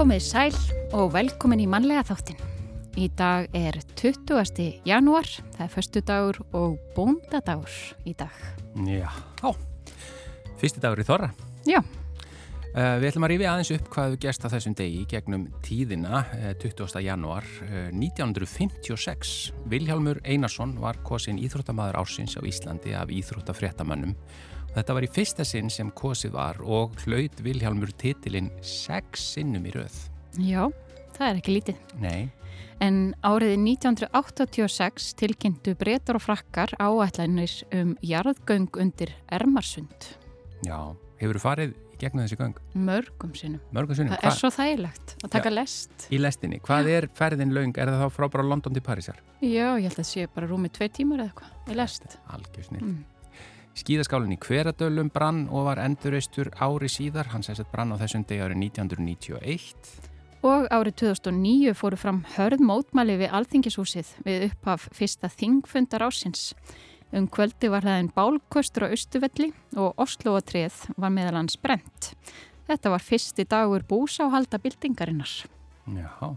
Komið sæl og velkomin í mannlega þáttin. Í dag er 20. janúar, það er förstu dagur og bóndadagur í dag. Já, fyrsti dagur í þorra. Já. Uh, við ætlum að rífi aðeins upp hvað við gerst á þessum degi gegnum tíðina uh, 20. janúar uh, 1956. Vilhjálmur Einarsson var kosin íþróttamaður ársins á Íslandi af íþróttafréttamönnum. Þetta var í fyrsta sinn sem kosið var og hlaut Vilhjálmur titilinn sex sinnum í rauð. Já, það er ekki lítið. Nei. En árið 1986 tilkynntu breytar og frakkar áætlanir um jarðgöng undir Ermarsund. Já, hefur þú farið í gegnum þessi göng? Mörgum sinnum. Mörgum sinnum? Það er svo þægilegt að taka Já, lest. Í lestinni. Hvað Já. er ferðin laung? Er það þá frá bara London til Parísar? Já, ég held að það sé bara rúmið tvei tímar eða eitthvað í lest. Algjör snill. Mm. Skíðaskálinn í Hveradölum brann og var endurreistur ári síðar. Hann að brann á þessum degi árið 1991. Og árið 2009 fóru fram hörð mótmæli við Alþingishúsið við upphaf fyrsta þingfundar ásins. Um kvöldi var hlæðin bálkostur á Östuvelli og Osloatrið var meðal hans brent. Þetta var fyrsti dagur búsáhalda bildingarinnar. Já,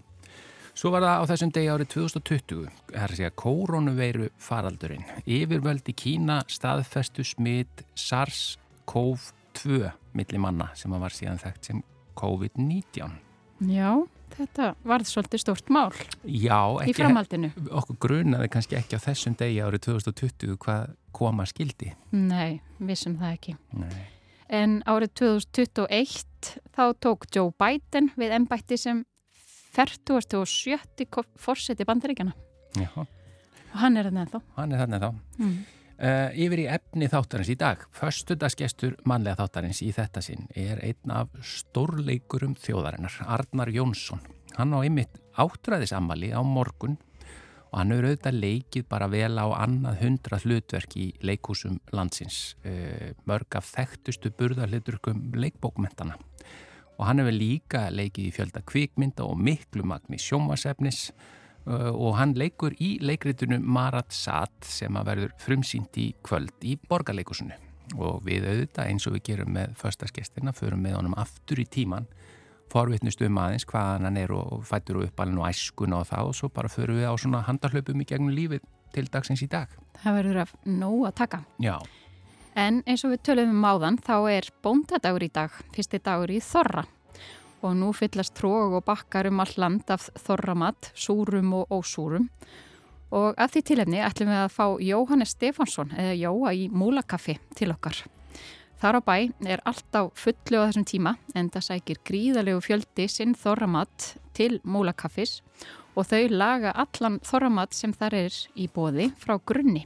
svo var það á þessum degi árið 2020, það er að segja koronaveiru faraldurinn. Yfirvöld í Kína staðfestu smitt SARS-CoV-2 millir manna sem var síðan þekkt sem COVID-19. Já, þetta varð svolítið stort mál Já, í framhaldinu. Okkur grunaði kannski ekki á þessum degi árið 2020 hvað koma skildi. Nei, vissum það ekki. Nei. En árið 2021 þá tók Joe Biden við ennbætti sem 40. fórseti bandaríkjana. Já. Og hann er þarna þá. Hann er þarna þá. Mm. Uh, yfir í efni þáttarins í dag. Föstudagsgestur mannlega þáttarins í þetta sinn er einn af stórleikurum þjóðarinnar, Arnar Jónsson. Hann á einmitt áttræðisammali á morgun og hann hefur auðvitað leikið bara vel á annað hundra hlutverk í leikúsum landsins. Uh, mörg af þekktustu burðarliturkum leikbókmentana. Og hann hefur líka leikið í fjölda kvikmynda og miklu magni sjómasefnis og Uh, og hann leikur í leikritinu Marat Sat sem að verður frumsýnt í kvöld í borgarleikusinu og við auðvitað eins og við gerum með förstaskestina, förum með honum aftur í tíman forvittnustu um aðeins hvaðan hann er og fættur og uppalinn og æskun og það og svo bara förum við á svona handarhlaupum í gegnum lífið til dagsins í dag. Það verður að nóg að taka. Já. En eins og við tölum um áðan þá er bóndadagur í dag, fyrsti dagur í Þorra og nú fyllast tróg og bakkar um all land af þorramat, súrum og ósúrum. Og af því tilefni ætlum við að fá Jóhannes Stefánsson eða Jóa í Múlakaffi til okkar. Þar á bæ er allt á fullu á þessum tíma en það sækir gríðalegu fjöldi sinn þorramat til Múlakaffis og þau laga allan þorramat sem þar er í bóði frá grunni.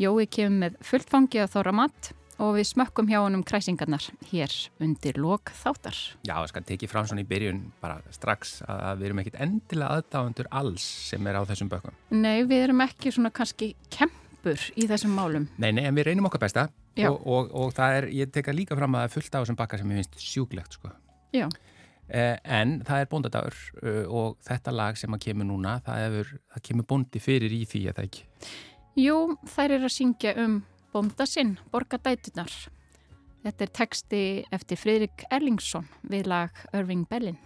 Jói kemur með fullfangi af þorramat og við smökkum hjá honum kræsingarnar hér undir lok þáttar. Já, ég skal tekið fram svona í byrjun bara strax að við erum ekkit endilega aðdáðandur alls sem er á þessum bökum. Nei, við erum ekki svona kannski kempur í þessum málum. Nei, nei, en við reynum okkar besta og, og, og það er, ég teka líka fram að það er fullt á þessum bakka sem ég finnst sjúglegt, sko. Já. Eh, en það er bóndadagur uh, og þetta lag sem að kemur núna, það, hefur, það kemur bóndi fyrir í því að það ekki. Jú, þær er að syngja um bónda sinn, Borgadætunar. Þetta er teksti eftir Fridrik Erlingsson við lag Irving Bellin.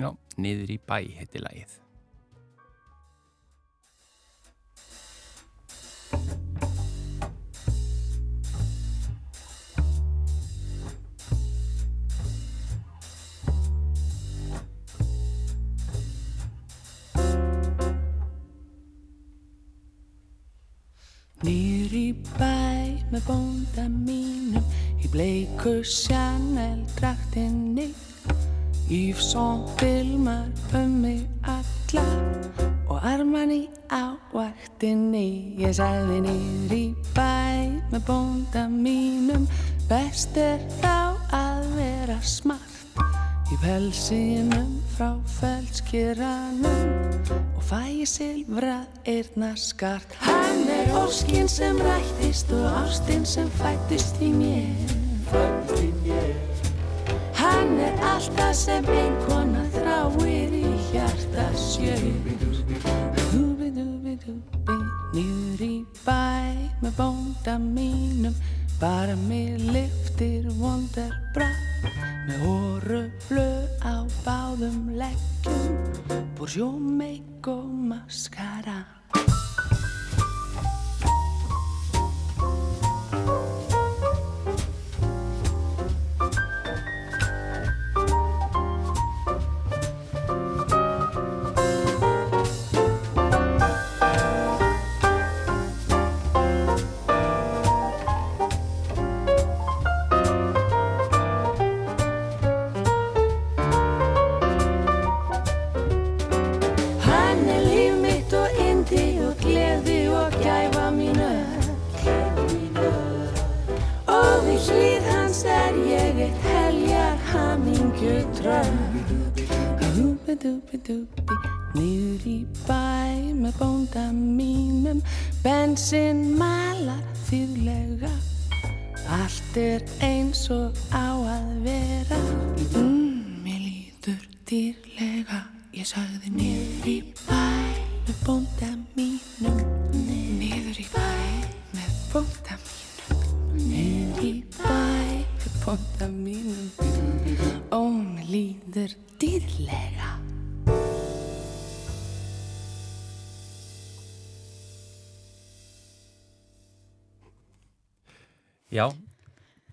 Já, niður í bæ heiti lagið. Nýr í bæ með bónda mínum Í bleiku Chanel draktinni Yvson filmar um mig alla Og Armani á vaktinni. Ég sagði nýr í bæ með bónda mínum Best er þá að vera smart Í pelsinum frá felskýranum og fæ ég silfrað eirna skart. Hann er óskinn sem rættist og ástinn sem fættist í mér. Fættist í mér. Hann er alltaf sem einn kona þráir í hjartas sjö Nýður í bæ með bónda mínum Bara mér liftir vondar bra Með hóru flög á báðum leggjum Búr meik og maskara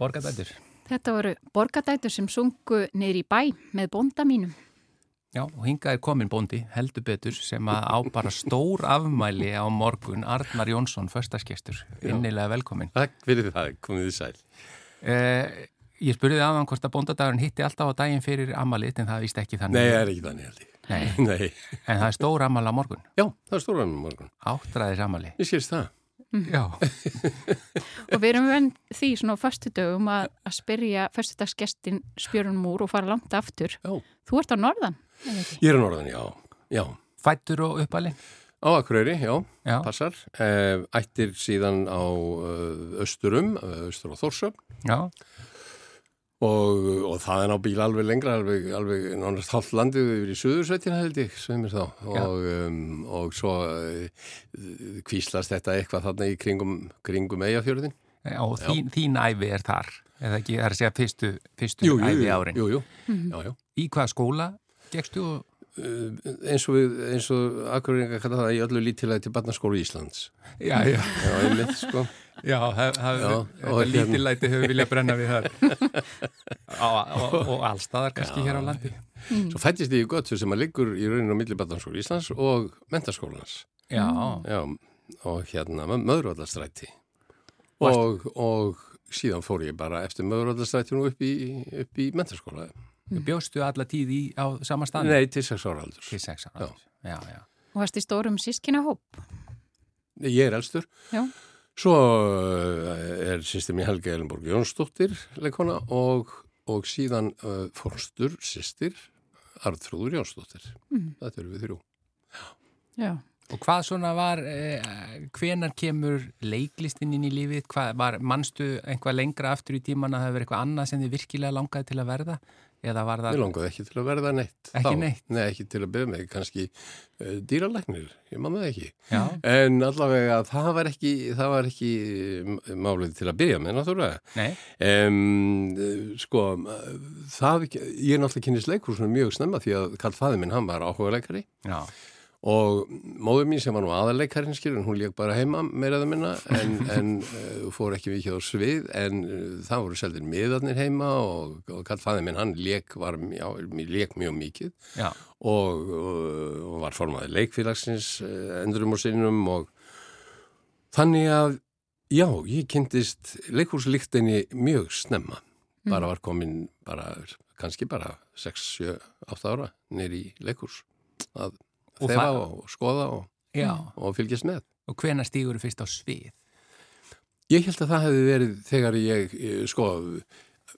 borgadætur. Þetta voru borgadætur sem sungu niður í bæ með bonda mínum. Já, og hingað er komin bóndi, heldur betur, sem að á bara stór afmæli á morgun, Arnar Jónsson, förstaskestur, innilega velkomin. Takk fyrir það, komið þið sæl. Eh, ég spurði aðan hvort að bóndadagurinn hitti alltaf á daginn fyrir afmælið, en það víst ekki þannig. Nei, það er ekki þannig held ég. Nei. Nei. En það er stór afmæli á morgun, Já, það er stóran um morgun. áttræðis afmæli. Ég skilst það. Já, Og við erum venn því svona á föstudögum að, að spyrja föstudagsgestin Spjörun Múr og fara langt aftur. Já. Þú ert á norðan? Ég er á norðan, já. Já. fættur og uppalinn. Á Akureyri, já, Já. passar. Eh, ættir síðan á uh, Östurum, Östur og Þórsöfn Já, og, og það er á bíl alveg lengra, alveg, alveg nánast hálft landið yfir í Suðursveitina held ég, sem er þá. Og, um, og svo uh, kvíslast þetta eitthvað þarna í kringum, kringum eigafjörðin. Já, og þín, þín æfi er þar, eða ekki, það er að segja fyrstu, fyrstu æfi árin. Jú, jú, já, já. Í hvaða skóla gegstu og... Uh, eins og og Akureyringa kalla það í öllu lítilega til barnaskólu Íslands. Já, já. Já, einmitt, sko. Já, Já, þetta hérna- lítillæti hefur viljað brenna við þar og, og, og allstaðar kannski hér á landi Svo fættist ég í göttu sem að liggur í rauninu á milli barnaskólu Íslands og mentaskólans. Já, Já, og hérna möðurvallastræti. Og, og síðan fór ég bara eftir möðurvallastrætinu upp í, í mentaskóla. bjóstu alla tíð í á sama stað Nei, til sex ára aldur. Til sex ára Já, já, Og varst í stórum sískina hóp. Ég er elstur. Já. Svo uh, er sýstir mér Helga Elinborg Jónsdóttir leikona og, og síðan uh, fórstur sýstir Artrúður Jónsdóttir. Mm. Þetta eru við þrjú. Já. Og hvað svona var, eh, hvenar kemur leiklistin inn í lífið? Hvað var, manstu einhvað lengra aftur í tíman að það hefur eitthvað annað sem þið virkilega langaði til að verða? Eða var Mér það, langaði ekki til að verða neitt. Ekki þá. neitt? Nei, ekki til að byrja með, kannski uh, dýralæknir, ég man það ekki. já, En allavega það var ekki, það var ekki málið til að byrja með, náttúrulega. nei, Um, sko, það, ég er náttúrulega kynist leikursunum mjög snemma því að Karl Fæði minn, hann var áhuga leikari já, og móður mín sem var nú aðarleikarinn skilur, hún lék bara heima meiraða minna en, en uh, fór ekki mikið á svið en uh, það voru seldir miðarnir heima og, og Karl Fæði minn, hann lék, var, já, lék mjög mikið og, og, og var formaði leikfélagsins uh, endurum og sinnum og þannig að já, ég kynntist leikhúslíktinni mjög snemma. Bara var komin bara, kannski bara 6, 7, 8 ára neyri í leikhús að Og þefa og skoða og, og fylgjast með Og hvenar stígur þú fyrst á svið? Ég held að það hefði verið þegar ég, eh, sko,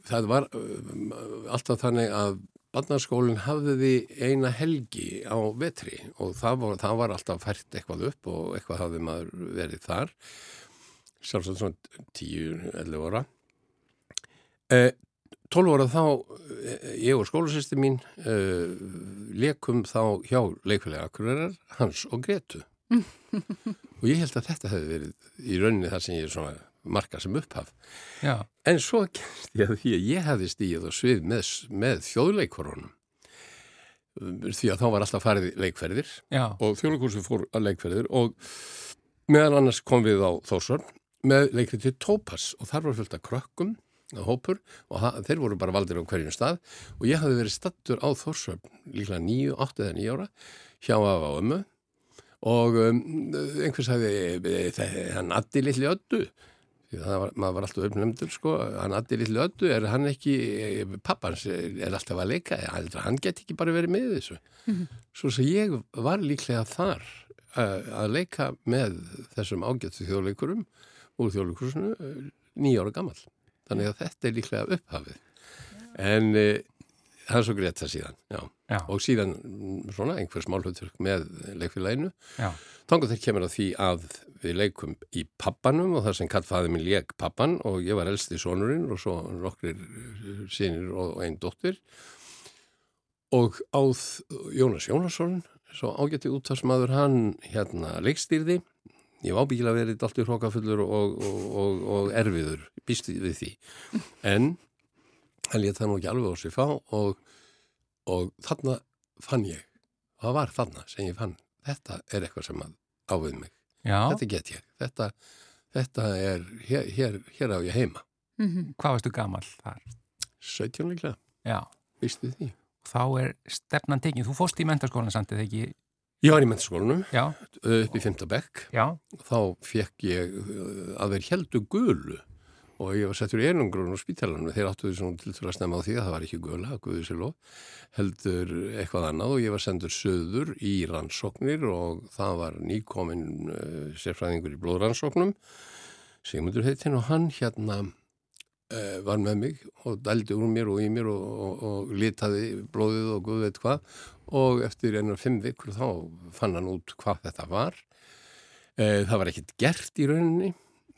það var uh, alltaf þannig að barnaskólinn hafði eina helgi á vetri og það var, það var alltaf fært eitthvað upp og eitthvað hafði maður verið þar, sjálfsagt svona 10-11 ára. Eh, 12 ára þá ég og skólasýsti mín uh, lekum þá hjá leikfélagi Akureyrar, Hans og Gretu og ég held að þetta hefði verið í rauninni þar sem ég er svona marka sem upphaf. Já, en svo gerst ég að því að ég hefði stíð og svið með, með þjóðleikorunum því að þá var alltaf farið leikferðir já, og þjóðleikursu fór að leikferðir og meðal annars kom við á Þórsvörn með leikrið Tópas og þar var fullt af krökkum hópur og þeir voru bara valdir á hverjum stað og ég hafði verið stattur á Þórsvörn líklega nýju, áttu eða nýju ára hjá af á ömmu og um, einhvers hafði hann addi litli það var, maður var alltaf uppnefndur sko, hann addi litli öddu, er hann ekki pappans er alltaf að leika hann get ekki bara verið með þessu. Svo sem ég var líklega þar að leika með þessum ágættu þjóðleikurum úr þjóðleikursinu nýja ára gammal þannig að þetta er líklega upphafið. En það er svo greitt það síðan já. já, og síðan mm, svona einhver smálhutur með leikfélaginu. Þannig þeir kemur að því að við leikum í pappanum og það sem kallfaði minn leik pappan og ég var elsti sonurinn og svo nokkrir sínir og einn dóttir. Og áð Jónas Jónasson, svo ágætti úttalsmaður hann hérna leikstýrði ég var ábyggilega verið allt í hrókafullur og, og, og, og erfiður býst við því en hann létt það nú ekki alveg á sig fá og, og þarna fann ég það var þarna sem ég fann þetta er eitthvað sem að ávið mig já. þetta get ég, þetta, þetta er hér, hér, hér á ég heima Mhm. Hvað varstu gamall þar? 17 líklega, Já, víst við því þá er stefnan tekin. Þú fóst í mentarskólan samt eða ekki? Ég var í mentaskólanum Já, upp í 5. bekk. Já, þá fekk ég uh, að þeir heldu gulu og ég var settur í einangrun á spítalanum. Þeir áttu því svona til að snemma á því að það var ekki gula, guðu sér lof heldur eitthvað annað og ég var sendur söður í rannsóknir og það var nýkomin uh, sérfræðingur í blóðrannsóknum Sigmundur heitinn og hann hérna var með mig og dældi úr mér og í mér og, og, og litaði blóðið og guð veit hvað. Og eftir einar fimm vikur þá fann hann út hvað þetta var. Uh, það var ekkert gert í rauninni.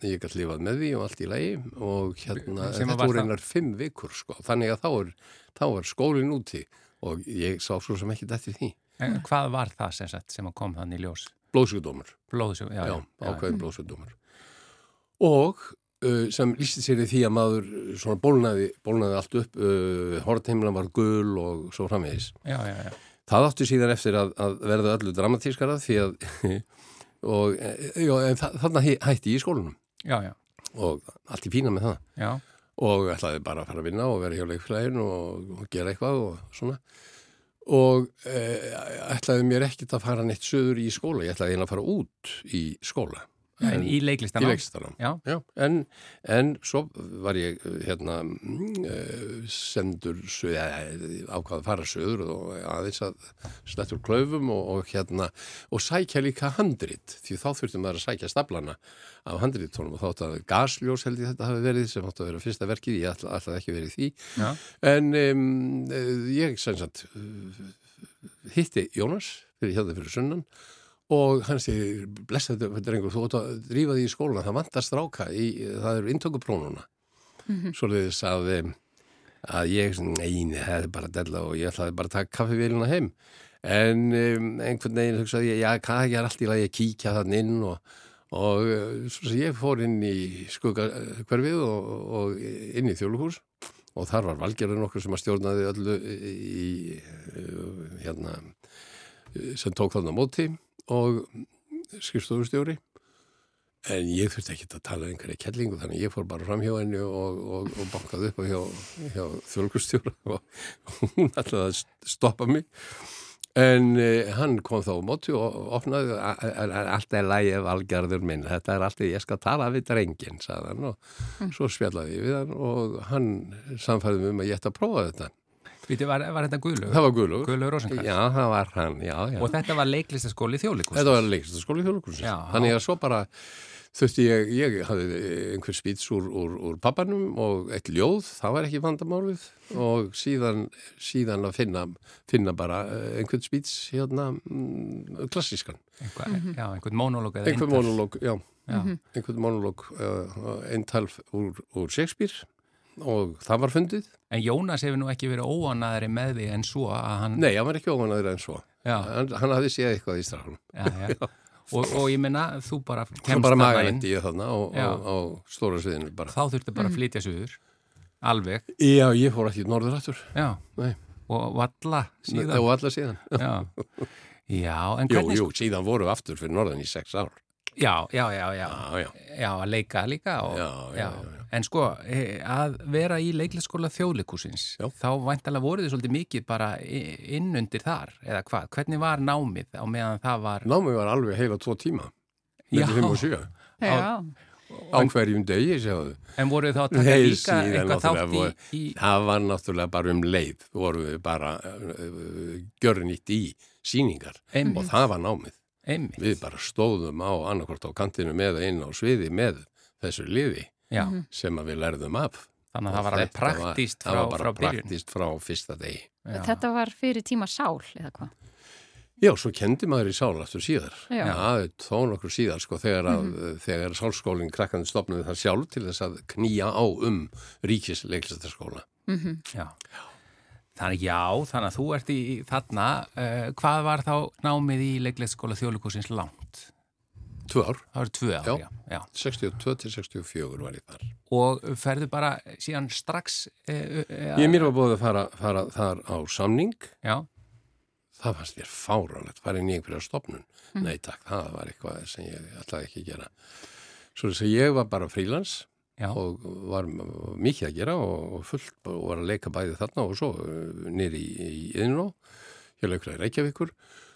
Ég gæti lifað með því og allt í lagi. Og hérna, þetta voru einar fimm vikur sko, þannig að þá er, þá er skólinn úti og ég sá svo sem ekki eftir því. En hvað var það sem, sagt, sem kom þannig í ljós? blóðsugdómur Blóðsjó, já, já, já, ákveðin blóðsugdómur og sem lísti sér í því að maður uh, svona bólnaði, bólnaði allt upp. Uh, hortheimlan var gul og svo framvegis. Já, já, já. það áttu síðan eftir að, að verða öllu dramatískara því að og, eh, þa þarna hæ- hætti ég í skólanum. Já, já, og allt í pína með það. Já, og ætlaði bara að fara að vinna og vera hjá leikflæðinu og, og gera eitthvað og svona. Og e, ætlaði mér ekkit að fara neitt söður í skóla, ég ætlaði eiginlega að fara út í skóla en í í leiklistanum? leiklistanám Já, Já, en, en svo var ég hérna uh, sendur eh, ákvað að fara söður og aðeins að slettur klöfum og, og hérna og sækja líka handrit því þá þurftum maður að sækja staflana af handritónum og þátt að gasljós held ég þetta hafi verið sem átt að vera fyrsta verkið, ég ætla, ætlaði ekki verið í því. Já, en um, eh, ég sem sagt uh, hitti Jónas fyrir þau fyrir sunnan og hann segir, blessa þetta drengur, þú átt að drífa því í skólan, það vantar stráka í, það eru intökuprónuna mm svoleiðis að um, að ég, neini, það er bara della og ég ætlaði bara að taka kaffivélina heim. En um, einhvern veginn hugsaði ég, já, hvað ekki er allt í lagi að kíkja þann inn og, og uh, svo ég fór inn í skugga hverfið og, og inn í þjóluhús og þar var valgerðun okkur sem að stjórnaði öllu í, uh, hérna sem tók þarna á móti og skrifstofustjóri. En ég þurfti ekki að tala um einhverja kellingu þannig að ég fór bara fram hjá henni og, og, og bankaði upp hjá, hjá þjólkustjóra og hún ætlaði að stoppa mig. En eh, hann kom þá á móti og opnaði "A- a- allt er lægi valgarður minn þetta er allt, ég skal tala við drengin sagði hann og svo spjallaði ég við hann og hann samfæði mig um að ég ætti að prófa þetta Víti, var, var þetta Guðlaugur? það var Guðlug Guðlaugur Rósenkrantz? já, það var hann, já, já Og þetta var leiklistaskóli þjóðleikus? Þetta var leiklistaskóli þjóðleikusins. Þannig að svo bara þurfti ég, ég hafði einhver spýts úr, úr, úr pappanum og eitt ljóð, það var ekki vandamálið og síðan, síðan að finna, finna bara eh, einhvern spýts hérna mm, klassískan. Einhver, Já, einhvern monólóg eða Einhver eintal. monológ, já, Já, einhvern monológ uh, eintal úr, úr Shakespeare og það var fundið. En Jónas hefur nú ekki verið óanaðri með því en svo að hann... Nei, hann var ekki óvanaður en svo. Já, Hann, hann hafði séð eitthvað í strafnum. já, já. Og, og ég menna, þú bara kemst bara þarna inn, magalætti ég þarna á, á, Já. á stóra sviðinu bara. þá þurftu bara að flytja suður, alveg, Já, ég fór ekki norður aftur. já, Nei, og valla síðan. og alla síðan. Já, já en Jú, hvernig... jú, síðan voru við aftur fyrir norðan í sex ár. Já, já, já, já, Já, já. já, að leika líka og, Já, já, já, já. En sko, eh, að vera í leiklisskóla þjóðleikusins, þá væntalega voruð þið svolítið mikið bara inn undir þar, eða hvað? Hvernig var námið á meðan það var... Námið var alveg heila tvo tíma. Með 5 og 7. Já, Á hverjum degi, sjáðu. En voruð þið þá að taka Nei, líka síðan eitthvað þátt í... Það var náttúrulega bara um leið. voru við bara uh, gjörnýtt í síningar. Einmitt. Og það var námið. Einmitt, Við bara stóðum á annarkvort á kantinu með inn á sviði með þessu liði já, sem að við lærðum af. þannig að það var alveg var- praktíst Það frá, var bara frá byrjun. praktíst frá fyrsta degi. Já. þetta var fyrir tíma sál eða hvað? Já, svo kendi maður í sál aftur síðar. Já. Það er þó nokkur síðar, sko, þegar, að, þegar sálskólinn krakkandi stopnaði það sjálf til þess að knýja á um ríkis leiklistaskóla. Já. Þannig já, þannig að þú ert í þarna, uh, hvað var þá námið í leiklisskóla þjóðleikusins langt? Tvö ár, Það var tvö ár, Já. já. já. 62 til 64 var ég þar. Og ferðu bara síðan strax... Uh, uh, Ég mér var búið að fara, fara þar á samning, Já, það fannst mér fáránlegt, fara inn í einhverja stopnun. Nei takk, það var eitthvað sem ég ætlaði ekki að gera. Svo þess að ég var bara frílans já, og var mikið að gera og, fullt og var að leika bæði þarna og svo nýri í, Yðnó, ég leikur að Reykjavíkur.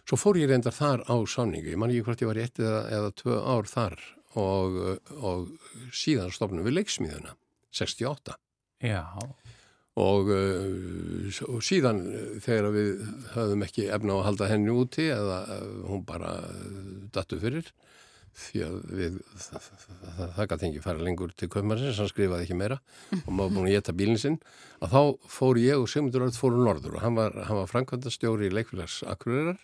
Svo fór ég reyndar þar á samningu, ég man ekki hvort ég var í ett eða, eða tvö ár þar og, og síðan stopnum við leiksmíðuna, 68. já, Og, uh, og síðan uh, þegar við höfðum ekki efna á að halda henni úti eða uh, hún bara uh, dattu fyrir því að við, það, það, það gæti ekki fara lengur til köpmannsins, hann skrifaði ekki meira. Og maður búin að geta bílinn sinn. Að þá fór ég og Sigmundur Örð fóru norður og hann var, var framkvæmdastjóri í leikfélags Akureyrar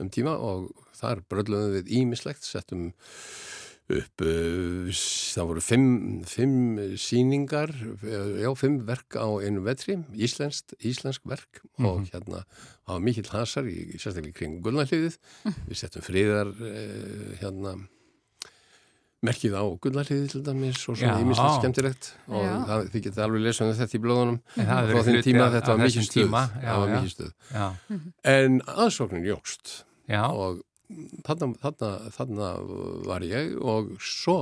um tíma og þar bröðluðum við ímislegt, settum upp, uh, það voru fimm, fimm síningar, uh, já, fimm verk á einu vetri, íslenskt, íslensk verk og hérna það var mikill hasar í, í sérstaklega kring Gullnarliðið, við settum friðar uh, hérna merkið á Gullnarliðið til dæmis og svona Já. ímislegt skemmtilegt og það, þið getið alveg lesað um þetta í blóðunum. Frá þeim tíma af- þetta var mikið þessum stuð, tíma, já, það var já. mikið stuð. Já, en aðsóknin jógst og þarna, þarna, þarna var ég og svo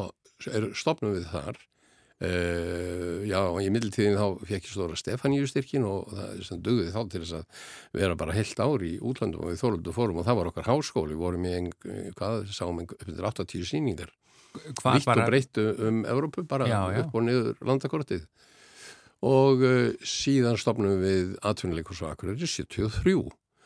er, stopnum við þar uh, já, og í middeltíðin þá fekk ég stóra Stefaníu styrkin og það sem dugði þá til þess að vera bara heilt ár í útlandum og við þóruldu fórum og það var okkar háskóli, við vorum í ein, hvað, sáum ein, upp til 80 síningar vitt og breytt um Evrópu, bara Já, já. upp og niður landakortið og uh, síðan stopnum við atvinnuleikus á Akureyri 73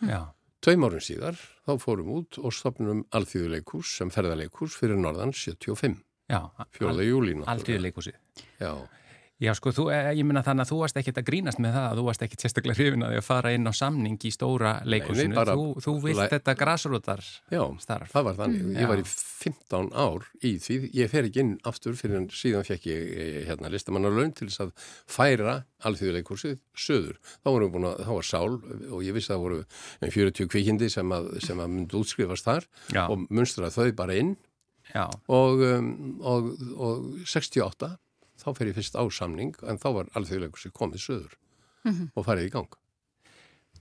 já, Tveim árum síðar þá fórum út og stopnum alþýðuleikús sem ferðarleikús fyrir norðan 75, já, 4. júlí aldrei leikusið. Já, Já, sko, þú, eh, ég minna þannig að þú varst ekkert að grínast með það að þú varst ekkert sérstaklega hrifin að því að fara inn á samning í stóra leikusinu. bara- þú, þú vilt þetta grásrótar já starf. það var þannig. Mm, ég var já. í 15 ár í því. Ég fer ekki inn aftur fyrir en síðan fekk ég eh, hérna listamannalaun til þess að færa alþýðuleikúsið söður. Þá vorum við búin að, þá var sál og ég vissi að það voru um 40 kvikindi sem að, sem að myndi útskrifast þar Já. og munstraði þau bara inn Já, og, um, og, og 68 þá fer ég fyrst á samning en þá var alþjóðleikursi komið söður og farið í gang.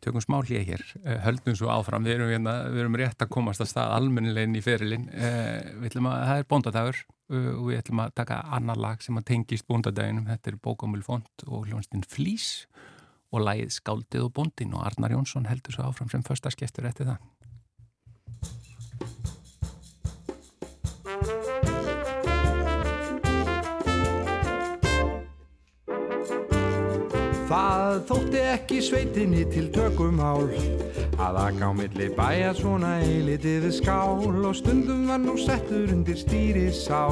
tökum smá hlýja hér, Eh, höldum svo áfram, við erum, hérna, við erum rétt að komast að stað almennilegin í ferilinn. Eh, Við ætlum að, það er bóndadagur eh, og við ætlum að taka annar lag sem að tengist bóndadaginum. Þetta er Bókamul Font og hljónstinn Flís og lagið Skáldið og bóndin og Arnar Jónsson heldur svo áfram sem första skestur eftir það. Það þótti ekki sveitinni til tökumál. Að aka á milli bæja svona eilitið skál. Og stundum var nú settur undir stýri sá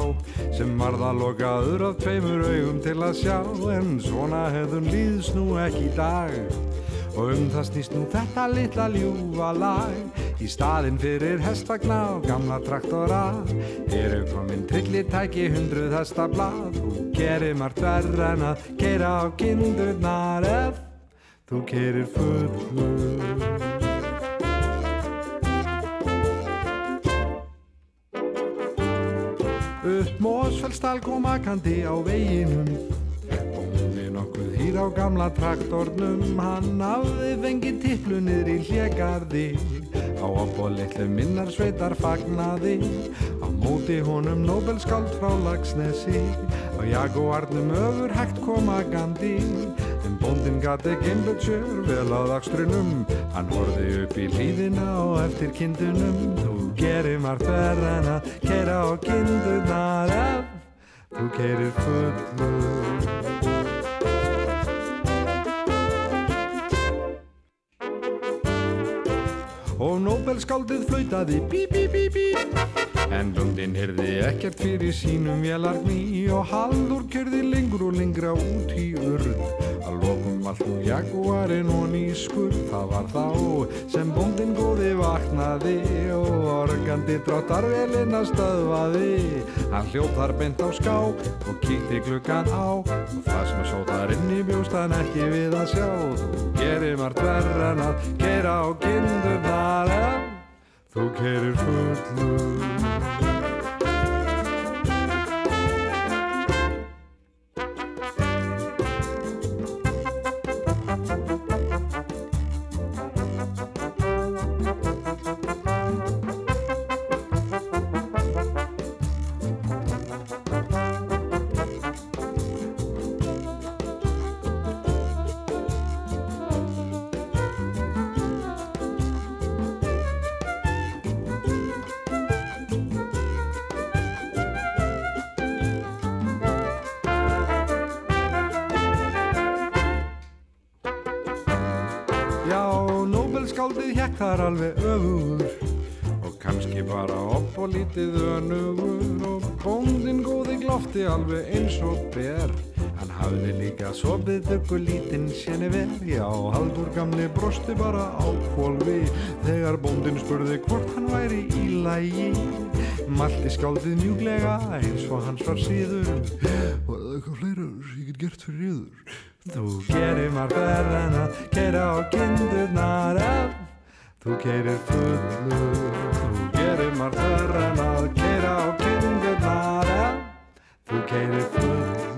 sem varða lokaður af tveimur augum til að sjá. En svona hefðum líðs nú ekki í dag Og um það snýst nú þetta litla ljúfa lag. Í staðin fyrir hestvagna og gamla traktora Eru komin trillitæki hundruð hesta blað. Þú gerir margt verð en að keira á kindurnar ef þú kerir fullur Upp Mósfellsdal kom akandi á veginum hýr á gamla traktornum Hann hafði fengið tipplunir í hlegarði Á opbóð litlu minnar sveitar fagnaði Á móti honum Nobelskáld frá Lagsnesi Á Jaguarnum öfur hægt koma gandi En bóndin gati geimbötsjör vel á dagstrunum Hann horfi upp í hlýðina og eftir kindunum. Þú gerir margt verð en að keira á kindunar ef þú keirir fullur Flautaði bí bí bí bí. En lundin hyrði ekkert fyrir sínum vélargni Og haldur kyrði lengur og lengra út í urð. Að lokum allt nú jaguarinn og nýskur Það var þá sem bóndin góði vaknaði Og organdi dráttarvelin að stöðvaði. Hann hljóð þar bent á ská og kíkti gluggan á Og það sem að sótar inn í bjóst hann ekki við að sjá. Þú gerir margt verð en að keira á kindurnar þú keirir fullur dökku lítinn séni vel. Já, haldur gamli brosti bara á kvolvi þegar bóndin spurði hvort hann væri í lægi Malti skáldið mjúglega eins og hans var síður. Var það eitthvað fleira sem ég get gert fyrir yður? Þú gerir margt verð en að keira á kindurnar ef þú keirir fullur. Þú gerir margt verð en að keira á kindurnar ef þú keirir fullur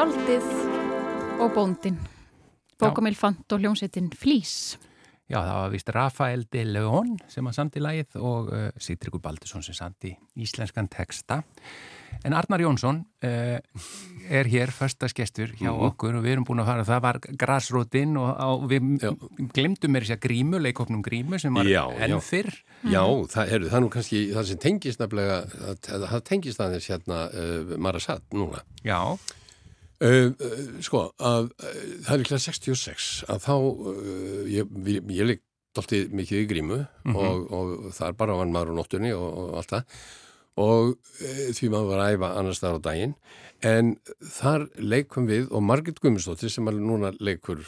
Skaldið og bóndin. Bókamilfant og hljómsettin Flís. Já, það var vist Rafael de León sem að sandi lagið og uh, Sigtryggur Baldursson sem sandi íslenskan texta. En Arnar Jónsson uh, er hér förstaskestur hjá Mhm. okkur og við erum búin að fara, það var grasrótin og á, við Já. glemdum mér sér grímu, leikofnum grímu sem var Já, enn já. fyrr. Já, það, heru, það er nú kannski það sem tengist nefnilega, það, það tengist aðeins hérna uh, Marasat núna. Já, Uh, uh, sko, að, uh, það er líklega 66 að þá, ég, ég, ég leik doltið mikið í grímu og, og það er bara vann maður á nóttunni og, og allt það. Og því maður var að æfa annars þar á daginn. En þar leikum við og Margit Gummistóttir sem er núna leikur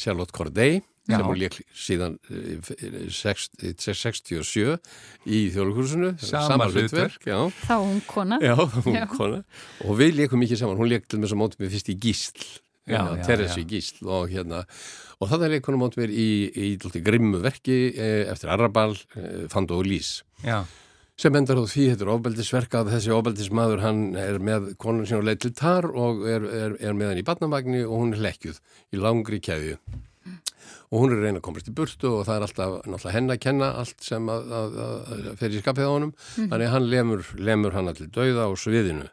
Charlotte Corday Já. sem hún leik síðan uh, 67 í þjóðlukursinu Sama hlutverk. já Þá hún kona. Já, hún Já. kona og við leikum mikið saman, hún leik til með svo mótið mér fyrst í gísl hérna, Teresi gísl og hérna og það er leikunum mótið mér í, í, í grimmu verki eh, eftir Arrabal, eh, Fando og Lís já, sem endar á því þetta er ofbeldisverk að þessi ofbeldismadur hann er með konun sín og leið til tar og er, er, er með hann í barnamagni og hún er lekkjuð í langri keðju og hún er reyna að komast í burtu og það er alltaf náttúrulega henn að kenna allt sem að, að, að, fer í skapið á honum. Þannig að hann lemur, lemur hann allir dauða á sviðinu.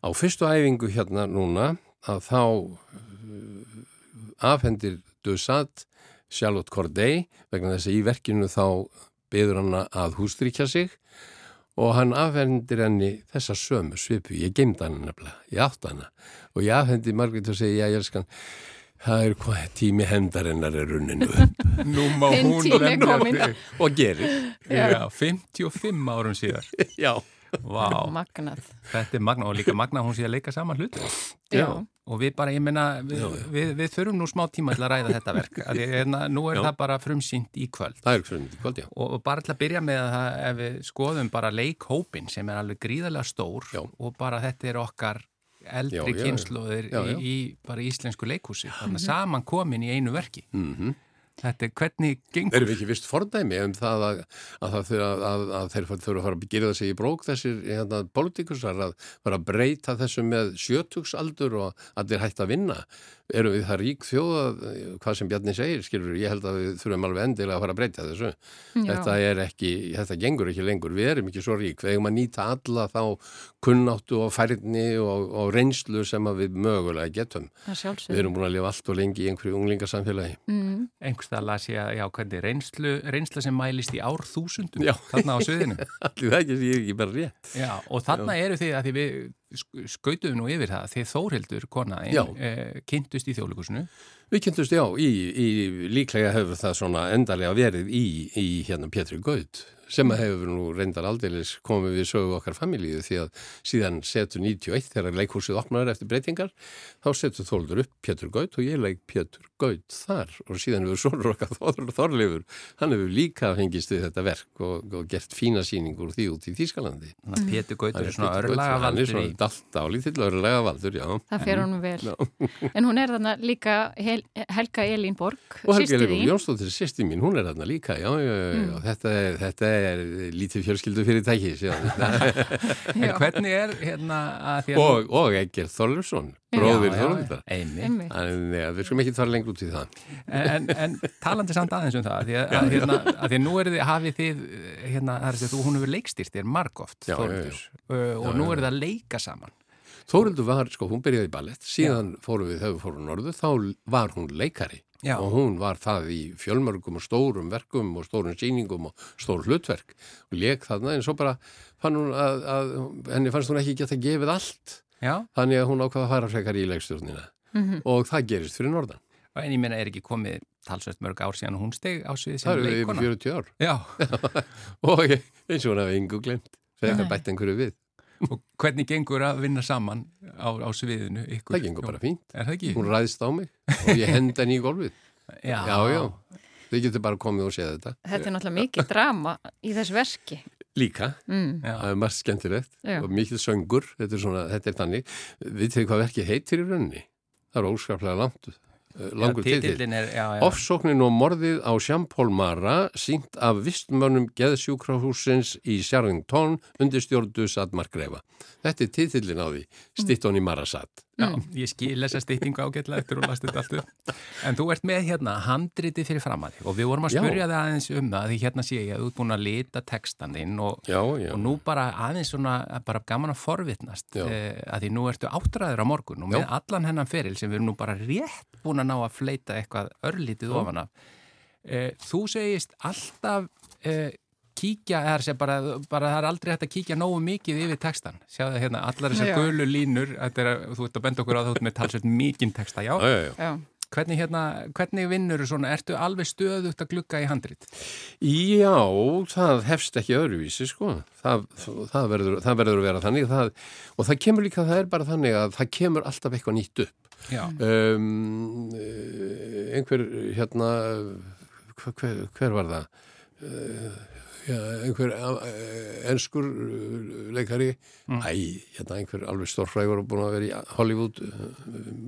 Á fyrstu æfingu hérna núna að þá uh, afhendir Dusat Charlotte Corday vegna þess að í verkinu þá byður hann að hústrykja sig og hann afhendir henni þessa sömu svipu, ég geimd hann nefnilega, ég átt hana. Og ég afhendi Margrét og segi, já ég elskan það er hvað tími hendarinnar er runninu upp Nú má hún renna upp. og gerir. Já, 55 árum síðar. Já. Vá, Magnað. þetta er magna og líka magna að hún sé að leika saman hlutu. Já. Og við bara, ég menna, við, við, við þurfum nú smá tíma til að ræða þetta verk. Ég, hérna, nú er Já. það bara frumsýnt í kvöld. Það er fyrir myndi kvöld, já. Og og bara til að byrja með að ef við skoðum bara leikhópin sem er alveg gríðarlega stór Já. og bara þetta er okkar eldri kynnslóðir í, í bara íslensku leikhúsi. Þannig að saman komin í einu verki. Mm Þetta er hvernig gengur. Erum við ekki vist fordæmi um það að, að, það þurfa, að, að þeir þurfa að fara að gera sig í brók þessir hérna, politikusar að fara að breyta þessu með sjötugsaldur og allir hægt að vinna. Erum við það rík þjóða, hvað sem Bjarni segir, skilur, ég held að við þurfum alveg endilega að fara að breyta þessu. Já. Þetta er ekki, þetta gengur ekki lengur, við erum ekki svo rík, við eigum að nýta alla þá kunnáttu og færni og, og reynslu sem að við mögulega getum. Við erum búin að lifa allt og lengi í einhverju unglingasamfélagi. Mm. Einhverstað las ég að, já, hvernig reynslu, reynsla sem mælist í árþúsundum Já. þarna á sviðinu. Allir það ekki, ég er ekki bara rétt. Já, og þarna eru þið að því við sk- skautuðum nú yfir það, þið Þórhildur Já. konaðin, eh, kynntust í þjóðleikusinu. Við kynntumst, já, í, í, líklega hefur það svona endarlega verið í, í hérna Pétri Gaut sem að hefur nú reyndar aldeilis komið við sögu okkar familíu því að síðan setur 91 þegar leikhúsið opnaður eftir breytingar þá setur Þóldur upp Pétur Gaut og ég leik Pétur Gaut þar og síðan hefur sonur okkar Þórður Þorleifur hann hefur líka fengist við þetta verk og, og gert fína síningur því út í að Pétur Gautur er svona Pétur Gautur, örlaga Hann er svona dalt álítill örlaga valdur, já Það fer honum vel. En hún er þarna líka Hel Helga Elín Borg, Og Leifur þín. Jónsdóttir, sýsti mín, hún er þarna líka, já, já, já, já. Þetta, er, þetta er lítið fjölskyldu fyrirtæki, En hvernig er hérna að því að... og, og Egger Þorlufsson, bróðir Þorlufsson. Einmitt. En ja, við skulum ekki fara lengur út í það. En, en talandi samt aðeins um það, því að, að, hérna, að því að nú er þið, hafið þið, hérna, þess að þú, hún hefur leikstýrt þér margóft. Þórhildur, uh, og nú er það að leika saman. Þórildur var, sko, hún byrjaði í ballett, síðan fórum við, við fórum norðu, þá var hún leikari. Já. Og hún var það í fjölmörgum og stórum verkum og stórum sýningum og stór hlutverk. Og leik þarna, en svo bara fann hún að, að henni fannst hún ekki geta gefið allt. Já, Þannig að hún ákvaða að fara frekar í leikstjórnina. Mhm. Og það gerist fyrir norðan. en ég meina er ekki komið talsveit mörg ár síðan hún steg á sviði Það sem eru yfir leikona. 40 ár. Já, og eins og hún hafi yngu glemt þegar Nei. bætt einhverju við. Og hvernig gengur að vinna saman á, á sviðinu ykkur? Það gengur bara fínt. Er það ekki? Hún ræðist á mig og ég henda henni í golfið. Já, Já, já. Þið getur bara komið og séð þetta. Þetta er náttúrulega mikið drama í þessu verki. Líka, Mm. Já. það er margt skemmtilegt Já. og mikið söngur, þetta er svona, þetta er þannig. Vitið þið hvað verkið heitir í rauninni? Það er óskaplega langt, langur já, titill. Ofsóknin og morðið á Sjampól Mara sínt af vistmönnum geðsjúkrahúsins í Sjarringtón undir stjórdu Sadmar Greifa. Þetta er titillin á því, Stitton í Marasat. Já, ég skil þessa styttingu ágætlega eftir og last þetta allt upp. En þú ert með hérna handritið fyrir fram að þig og við vorum að spurja það aðeins um það því hérna sé ég að þú ert búin að lita textan þinn og, Já, já. og nú bara aðeins svona bara gaman að forvitnast eh, að því nú ertu áttræður á morgun og með allan hennan feril sem við erum nú bara rétt búin að ná að fleita eitthvað örlítið ofan af. Eh, þú segist alltaf eh, kíkja, sem bara, bara það er aldrei hægt að kíkja nógu mikið yfir textan. Sjáðu hérna, allar þessar Já. gulu línur, þetta er, þú ert að benda okkur á út með talsveit mikinn texta, já. Já, já, já. Já. Hvernig, hérna, hvernig vinnur þú svona, ertu alveg stöðugt að glugga í handrit? Já, það hefst ekki öðruvísi, sko. Það, það, verður, það verður að vera þannig. Það, og það kemur líka, það er bara þannig að það kemur alltaf eitthvað nýtt upp. Já. Um, eh, einhver, hérna, hver, hver, hver var það? Einhver enskur uh, leikari. Mm. Æ, hérna, einhver alveg stórfrægur og búin að vera í Hollywood uh,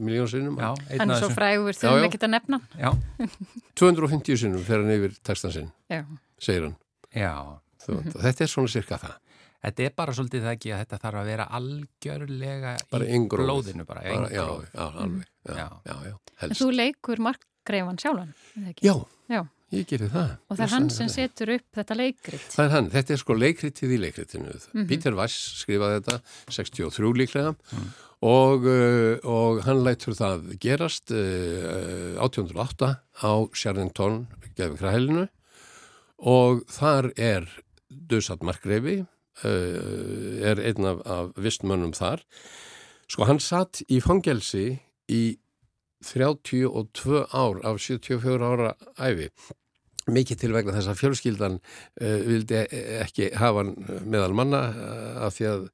miljónsinnum. Hann er svo frægur, við já. ekki að nefna. Já, 250 sinnum fer hann yfir textan sinn, Já. segir hann. Þú, Þetta er svona cirka það. Þetta er bara svolítið það ekki að þetta þarf að vera algjörlega Bara í inngróið. blóðinu bara. Bara, já, já, alveg. Já, Já. já, já, En þú leikur markgreifan sjálfan, er það ekki? Já, Já. Ég gerir það. Og það er hann sem setur upp þetta leikrit. Það er hann, þetta er sko leikritið í leikritinu. Mhm. Peter Weiss skrifaði þetta, 63 líklega og, uh, og hann lætur það gerast uh, 1808 á Sjarnington, Geðvikrahælinu og þar er Dösat Markreifi, uh, er einn af, af vistmönnum þar. Sko hann satt í fangelsi í 32 ár af 74 ára æfi mikið til vegna þess að fjölskyldan uh, vildi ekki hafa hann meðal manna uh, af, því að,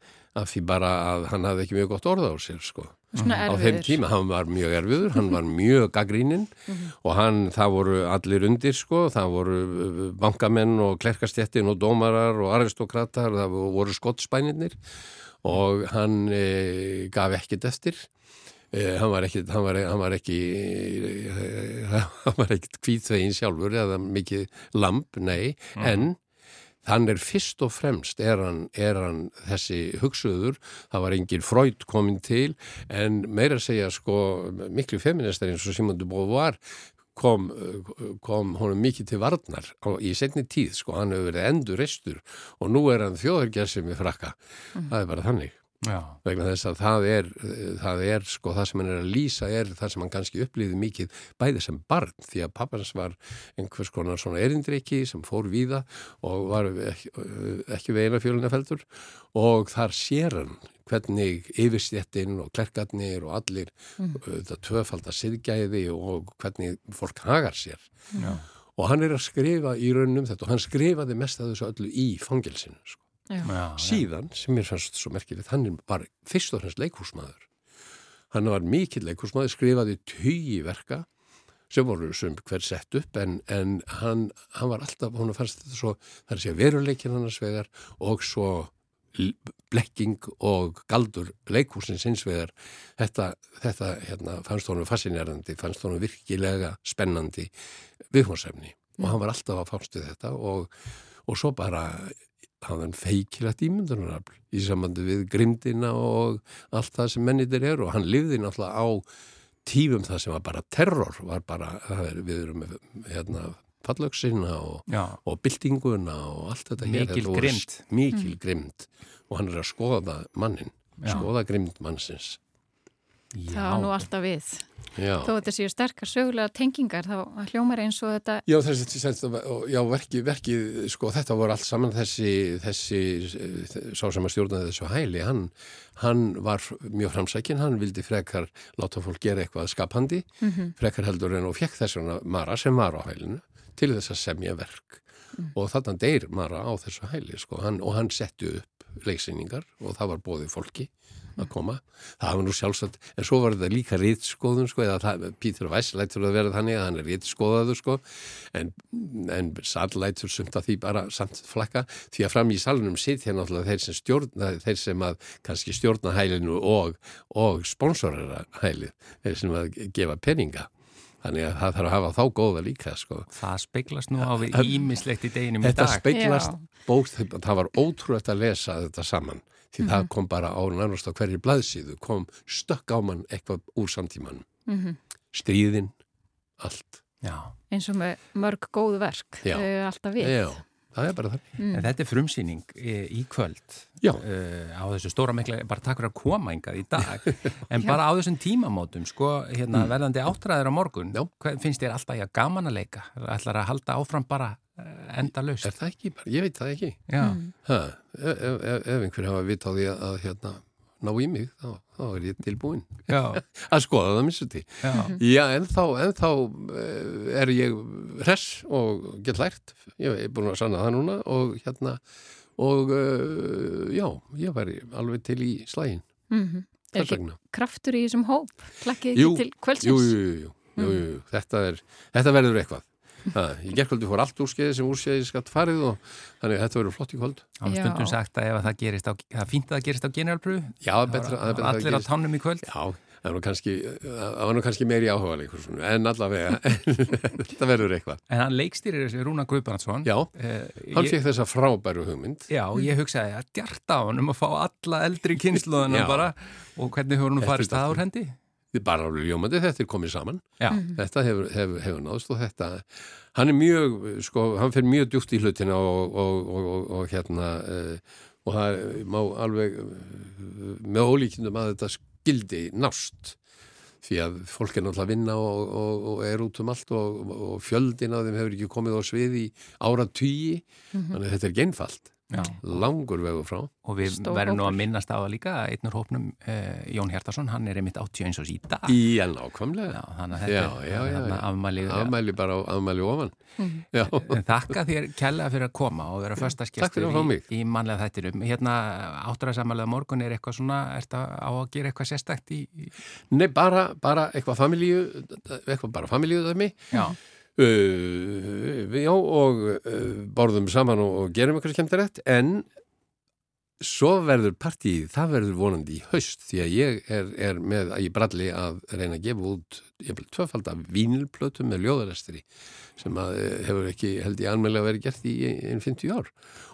af því bara að hann hafði ekki mjög gott orða á sér sko. Á þeim tíma, hann var mjög erfiður hann var mjög gaggríninn og hann, það voru allir undir sko, það voru bankamenn og klerkastjettin og dómarar og aristokratar, það voru skottspænirnir og hann e, gaf ekkert eftir e, hann var ekki hann var, hann var ekki e, hann var ekkert kvítvegin sjálfur eða mikið lamp, nei. En hann er fyrst og fremst er hann, er hann þessi hugsuður, það var engin Freud komin til en meira að segja sko miklu feministar eins og Simon de Beauvoir kom, kom honum mikið til varnar í setni tíð sko, hann hefur verið endur restur og nú er hann þjóðargersum í frakka, það er bara þannig Já. vegna þess að það er, það er sko það sem hann er að lýsa er það sem hann kannski upplýði mikið bæði sem barn því að pappans var einhvers konar svona erindriki sem fór víða og var ekki, ekki veina fjölunafeldur og þar sér hann hvernig yfirstjettin og klerkarnir og allir þetta tvöfaldar siðgæði og hvernig fólk hagar sér Já. og hann er að skrifa í raunum þetta og hann skrifaði mest að þessu öllu í fangelsinu sko Já. Já. síðan, sem mér fannst svo merkilegt, hann var fyrst og fremst leikhúsmaður. Hann var mikill leikhúsmaður, skrifaði tugi verka sem voru sem hver sett upp en, en hann, hann var alltaf, hún fannst þetta svo, það er að segja veruleikin annars vegar og svo blekking og galdur leikhúsins hins vegar þetta, þetta hérna, fannst honum fascinerandi, fannst honum virkilega spennandi viðhómsefni og hann var alltaf að fást við þetta og, og svo bara hafði hann feikilegt ímyndunarafl í samandi við grimdina og allt það sem mennitir eru og hann lifði náttúrulega á tífum það sem var bara terror var bara, er, við erum með hérna fallöksina og, og byltinguna og allt þetta hér. Mikil Þetta voru grimmd. s- mikil grimd og hann er að skoða mannin Já. skoða grimd mannsins Það var nú alltaf við. já, Þó þetta séu sterkar sögulega tengingar þá hljómar eins og þetta já, þessi, já verki, verki sko þetta voru allt saman þessi, þessi sá sem að stjórnaði þessu hæli hann, hann var mjög framsækin hann vildi frekar láta fólk gera eitthvað skapandi frekar heldur en og fekk þess vegna Mara sem var á hælinu til þess að semja verk. Og þannig deyr Mara á þessu hæli sko, hann, og hann setti upp leiksýningar og það var bóðið fólki að koma, það var nú sjálfsagt en svo var þetta líka rítskoðun sko, eða það, Pítur Væs lætur að vera þannig að hann er rítskoðaður sko en, en sall lætur sumt að því bara samt flakka, því að fram í salunum sitja náttúrulega þeir sem stjórna þeir sem að kannski stjórna hælinu og, og sponsorera hælið þeir sem að gefa peninga þannig að það þarf að hafa þá góða líka sko Það speglast nú á við ímislegt í deginum í Þetta dag. speglast Já. bók, það var ótrúlega að lesa þetta saman því það kom bara á nánast á hverju blaðsíðu, kom stökk á mann eitthvað úr samtímanum. Stríðin, allt. Já. eins og með mörg góð verk. Þau eru alltaf við. Já, það er bara það. En þetta er frumsýning í, í kvöld Já. uh, á þessu stóra mikla, bara takk fyrir að koma yngað í dag, en bara á þessum tímamótum, sko, hérna verðandi áttræður á morgun, Já. hvað finnst þér alltaf ég gaman að leika? ætlar að halda áfram bara uh, enda laust? Er það ekki bara? Ég veit það ekki. Já, Ha, ef, ef, ef einhver hafa vit á því að, að hérna, ná í mig, þá, þá er ég tilbúin. Að skoða það missu því. já, Já, en þá, en þá eh, er ég hress og get lært. Ég er búin að sanna það núna og hérna, og uh, já, ég væri alveg til í slægin. Mm Er Þess ekki kraftur í þessum hóp? Klakkið ekki Jú, til kvöldsins? Jú, jú, jú, jú, jú, jú. Þetta, er, þetta verður eitthvað. Það, í gerkvöldu fór allt úrskeiði sem úrskeiði skatt farið og þannig að þetta verður flott í kvöld. á stundum Já. sagt að ef það gerist á, það er fínt að það gerist á generalpröfu, Já, það er betra, það er betra að allir á gerist. tánum í kvöld. Já, það var nú kannski, það var nú kannski meiri áhuga leikur svona, en allavega, þetta verður eitthvað. En hann leikstýrir þessi Rúna Guðbrandsson. Já, Uh, hann ég, fekk þessa frábæru hugmynd. já, ég hugsaði að djarta á hann um að fá alla eldri kynsluðuna Já. bara og hvernig hefur hann farið það úr hendi? Þið bara alveg ljómandi, þetta er komið saman. Já, Þetta hefur, hefur, hefur náðst og þetta, hann er mjög, sko, hann fer mjög djúpt í hlutina og, og, og, og, og hérna, uh, og það má alveg uh, með ólíkindum að þetta skildi nást. Því að fólk er náttúrulega að vinna og, og, og er út um allt og, og fjöldin á þeim hefur ekki komið á svið í ára tugi, þannig að þetta er ekki einfalt. Já. langur vegu frá. Og við Stór verðum nú að minnast á það líka að einnur hópnum, uh, Jón Hjartarsson, hann er einmitt 80 eins og í dag. í en ákvamlega að þetta er afmæli bara afmæli ofan. En Þakka þér kella fyrir að koma og vera að mig. í, í mannlega þættirum. Hérna áttræðsamælega morgun er eitthvað svona, ert að, á að gera eitthvað sérstækt í, í nei bara, bara eitthvað familíu eitthvað bara familíu dæmi já, uh, já og uh, borðum saman og, og gerum eitthvað skemmtilegt en svo verður partíð, það verður vonandi í haust því að ég er, er með í bralli að reyna að gefa út tvöfald af vínilplötu með ljóðarestri sem að eh, hefur ekki held ég anmælega verið gert í einn 50 ár.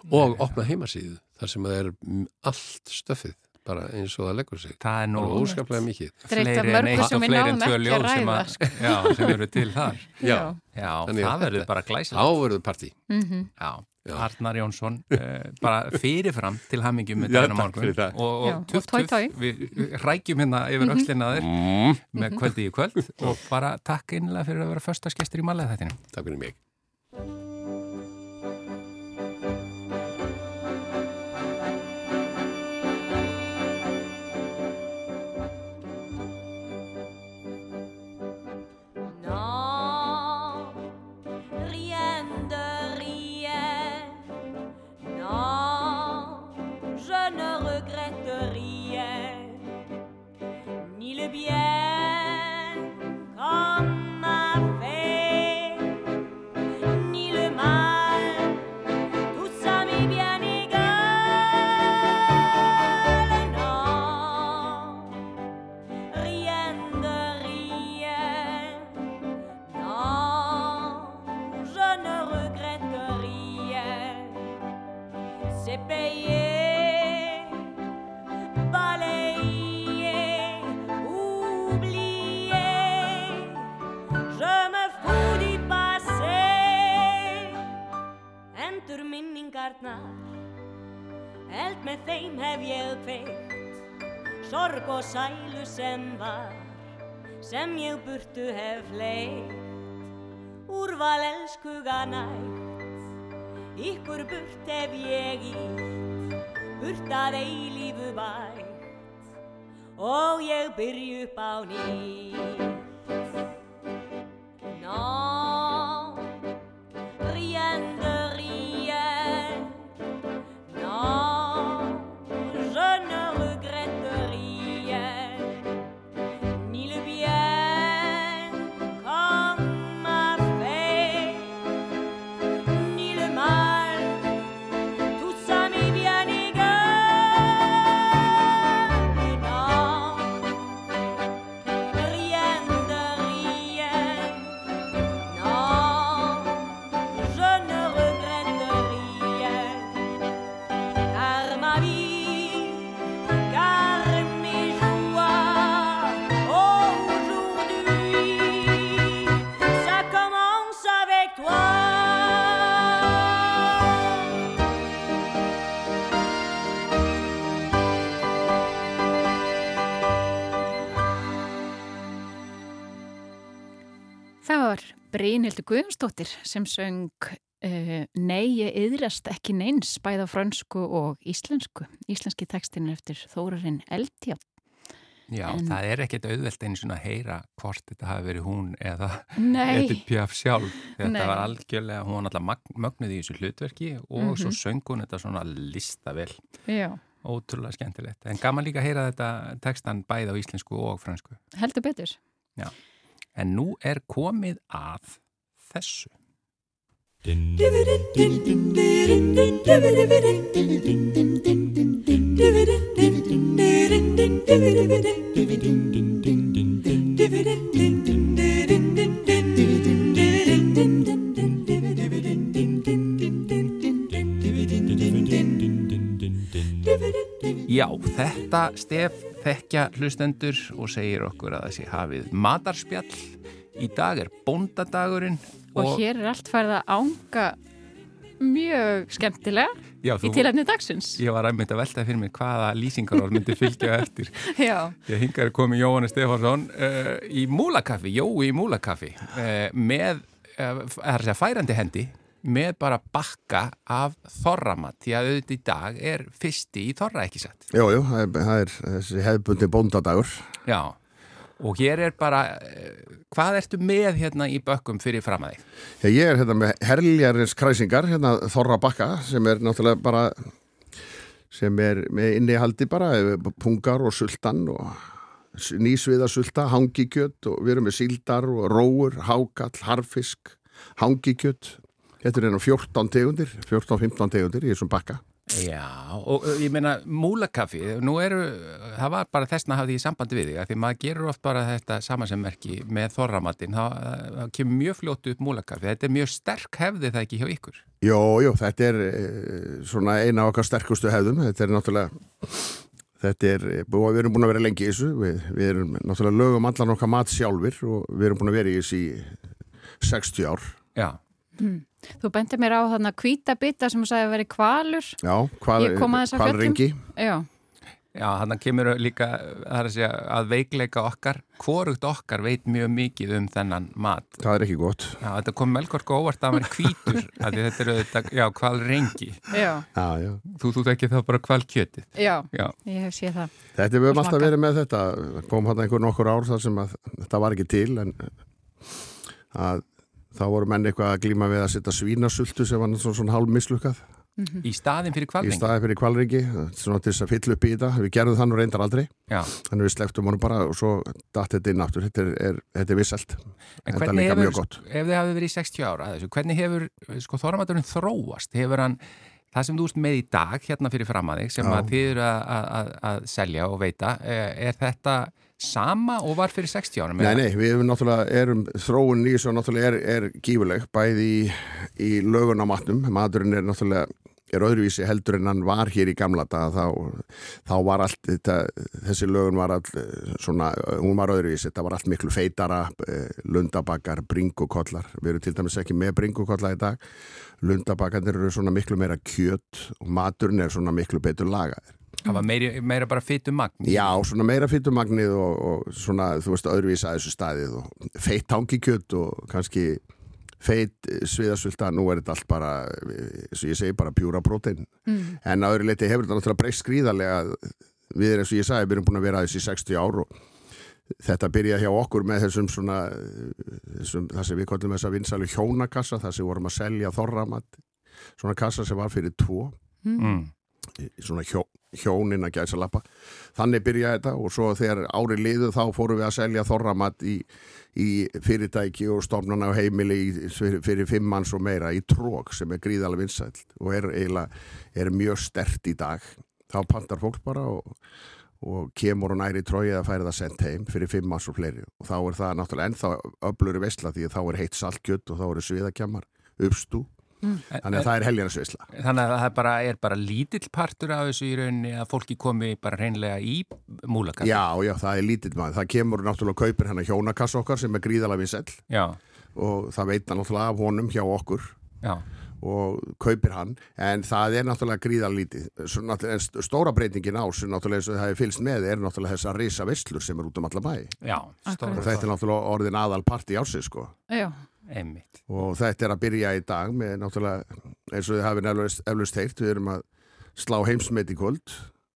Og opna heimasíðu þar sem að er mm, allt stöfið bara eins og það leggur sig það er nú óskaplega mikið Þetta fleiri en eitt sem og fleiri en tvö ljóð sem, sko. já, sem eru til þar. já, Já, það verður þetta- bara þá glæsilegt. verður partí Mhm. Já, Já. Arnar Jónsson, uh, bara fyrirfram til það. Og, toi. við rækjum hérna yfir öxlina þér mm. með kvöldi í kvöld og bara takk einlega fyrir að vera föstaskestur í malega þættinu. Takk fyrir mig Sorg og sælu sem var, sem ég burtu hef leitt. Úrval elskuga nægt, ykkur burt hef ég ítt, burt að eilífu bætt og ég byrju upp á nýtt. Brynhildur Guðjónsdóttir sem söng uh, Nei, ég yðrast ekki neins bæða frönsku og íslensku. Íslenski textin er eftir Þórarinn Eldjátt. Já, En- það er ekkert auðvelt einu svona að heyra hvort þetta hafi verið hún eða Edith Piaf sjálf. Þetta Nei. var algjörlega, hún var náttúrulega mögnuð í þessu hlutverki og svo Mhm. söng hún þetta svona listavel. já, Ótrúlega skemmtilegt. En gaman líka að heyra þetta textan bæði á íslensku og frönsku. heldur betur. En nú er komið að þessu. Já, þetta stef þekkja hlustendur og segir okkur að þessi hafið matarspjall. Í dag er bóndadagurinn Og, hér er allt færið að ánga mjög skemmtilega já, í tilhæfni dagsins. Ég var að mynda að velta fyrir mig hvaða lýsingarorð myndi fylgja eftir. Já, Ég hingar komið Jóhannes Stefánsson uh, í múlakaffi, Jói í múlakaffi uh, með, uh, það er að segja færandi hendi með bara bakka af þorramat því að auðvitað í dag er fyrsti í þorra ekki satt. Jú, jú, það er, það er þessi hefðbundi bóndadagur. Já, og hér er bara, eh, hvað ertu með hérna í bökkum fyrir fram að þig? Já, ég er hérna með herljarins kræsingar, hérna Þorra Bakka, sem er náttúrulega bara, sem er með innihaldi bara, eh, pungar og sultan og nýsviðasulta, hangikjöt og við erum með síldar og róur, hákall, harfisk, hangikjöt. Þetta er enn 14 tegundir, 14-15 tegundir í þessum bakka. Já, og ég meina múlakaffi, nú eru, það var bara þessna að hafa því í sambandi við þig, því maður gerur oft bara þetta samansemmerki með þorramatinn, það, það kemur mjög fljótu upp múlakaffi, þetta er mjög sterk hefði það ekki hjá ykkur. Jó, jó, þetta er e, svona eina af okkar sterkustu hefðum, þetta er náttúrulega, þetta er, og við erum búin að vera lengi í þessu, við, við erum náttúrulega lögum allan okkar mat sjálfur og við erum búin að vera í þessu í 60 ár. Já, Þú benti mér á þarna kvítabita sem þú sagði að veri kvalur. Já, að fjöllum. hvalrengi? Já, já, hann kemur líka það að, segja, að veikleika okkar, hvorugt okkar veit mjög mikið um þennan mat. Það er ekki gott. Já, þetta kom melgorku óvart að hann er hvítur, að því þetta eru þetta, já, hval rengi. já, Já, já. Þú, þú ekki þá bara hval kjötið. já, Já, ég hef séð það. Þetta við höfum alltaf verið með þetta, kom hann einhver nokkur ár þar sem að þetta var ekki til en að þá voru menn eitthvað að glíma við að setja svínasultu sem var svona, svona hálf mislukkað. Í staðin fyrir í hvalrengi. staði fyrir kvalringi, svona til þess að fylla upp í þetta, við gerðum þann og reyndar aldrei. Já, þannig við sleftum honum bara og svo datt þetta inn aftur, þetta er, er, þetta er visselt en þetta er líka hefur, mjög gott. ef þið hafið verið í 60 ára þessu, hvernig hefur, sko, þorramaturinn þróast? Hefur hann, það sem þú ert með í dag hérna fyrir fram að þig, sem Já. að þið eru að, að, að, að selja og veita, er, er þetta sama og var fyrir 60 ára? Nei, nei, við erum náttúrulega, erum þróun í þessu náttúrulega er, er gífuleg bæði í, í lögun á matnum. Maturinn er náttúrulega er öðruvísi heldur en hann var hér í gamla daga. Þá, þá var allt þetta, þessi lögun var all svona, hún var öðruvísi, þetta var allt miklu feitara eh, lundabakar, bringukollar. Við erum til dæmis ekki með bringukollar í dag. Lundabakarnir eru svona miklu meira kjöt og maturinn er svona miklu betur lagaðir Það var meira, meira bara fytu magn. Já, svona meira fytumagnið og, og svona, þú veist, öðruvísa að þessu staðið og feitt tangikjöt og kannski feitt sviðasvölda, nú er þetta allt bara, eins og ég segi, bara pjúra prótein. Mm. En að öðru leiti hefur þetta náttúrulega breyst skrýðarlega. Við erum, eins og ég sagði, við erum búin að vera aðeins í 60 ár og þetta byrja hjá okkur með þessum svona, þessum, það sem við kollum þess að vinsalu hjónakassa, það sem vorum að selja þorramat, svona kassa sem var fyrir tvo Mm. svona hjó, hjónin að gæsa lappa þannig byrjaði þetta og svo þegar ári liðu þá fórum við að selja þorramat í, í fyrirtæki og stofnana og heimili í, fyrir, fyrir fimm manns og meira í trók sem er gríðalega vinsælt og er er mjög stert í dag. Þá pantar fólk bara og, og kemur og næri tróið að færi það sendt heim fyrir fimm manns og fleiri. Og þá er það náttúrulega ennþá öfluri veistla því að þá er heitt saltkjöt og þá eru sviðakjammar. Uppstú þannig að það er heljarasveisla Þannig að það bara, er bara lítill partur af þessu í rauninni að fólki komi bara reynlega í múlakaffi. Já, já, það er lítill maður. Það kemur náttúrulega kaupir hennar hjónakass okkar sem er gríðalega vinsell Já, og það veit hann náttúrulega af honum hjá okkur. Já, og kaupir hann. En það er náttúrulega gríðalega lítið. Svo, náttúrulega, en st- stóra breytingin á sem náttúrulega eins og það hefur fylgst með er náttúrulega þessar risa visslur sem er út um alla bæ. Já, stóra og þetta er náttúrulega orðin aðal parti ásins sko. Já, einmitt. og þetta er að byrja í dag með náttúrulega eins og þið hafið eflaust heyrt við erum að slá heimsmet í kvöld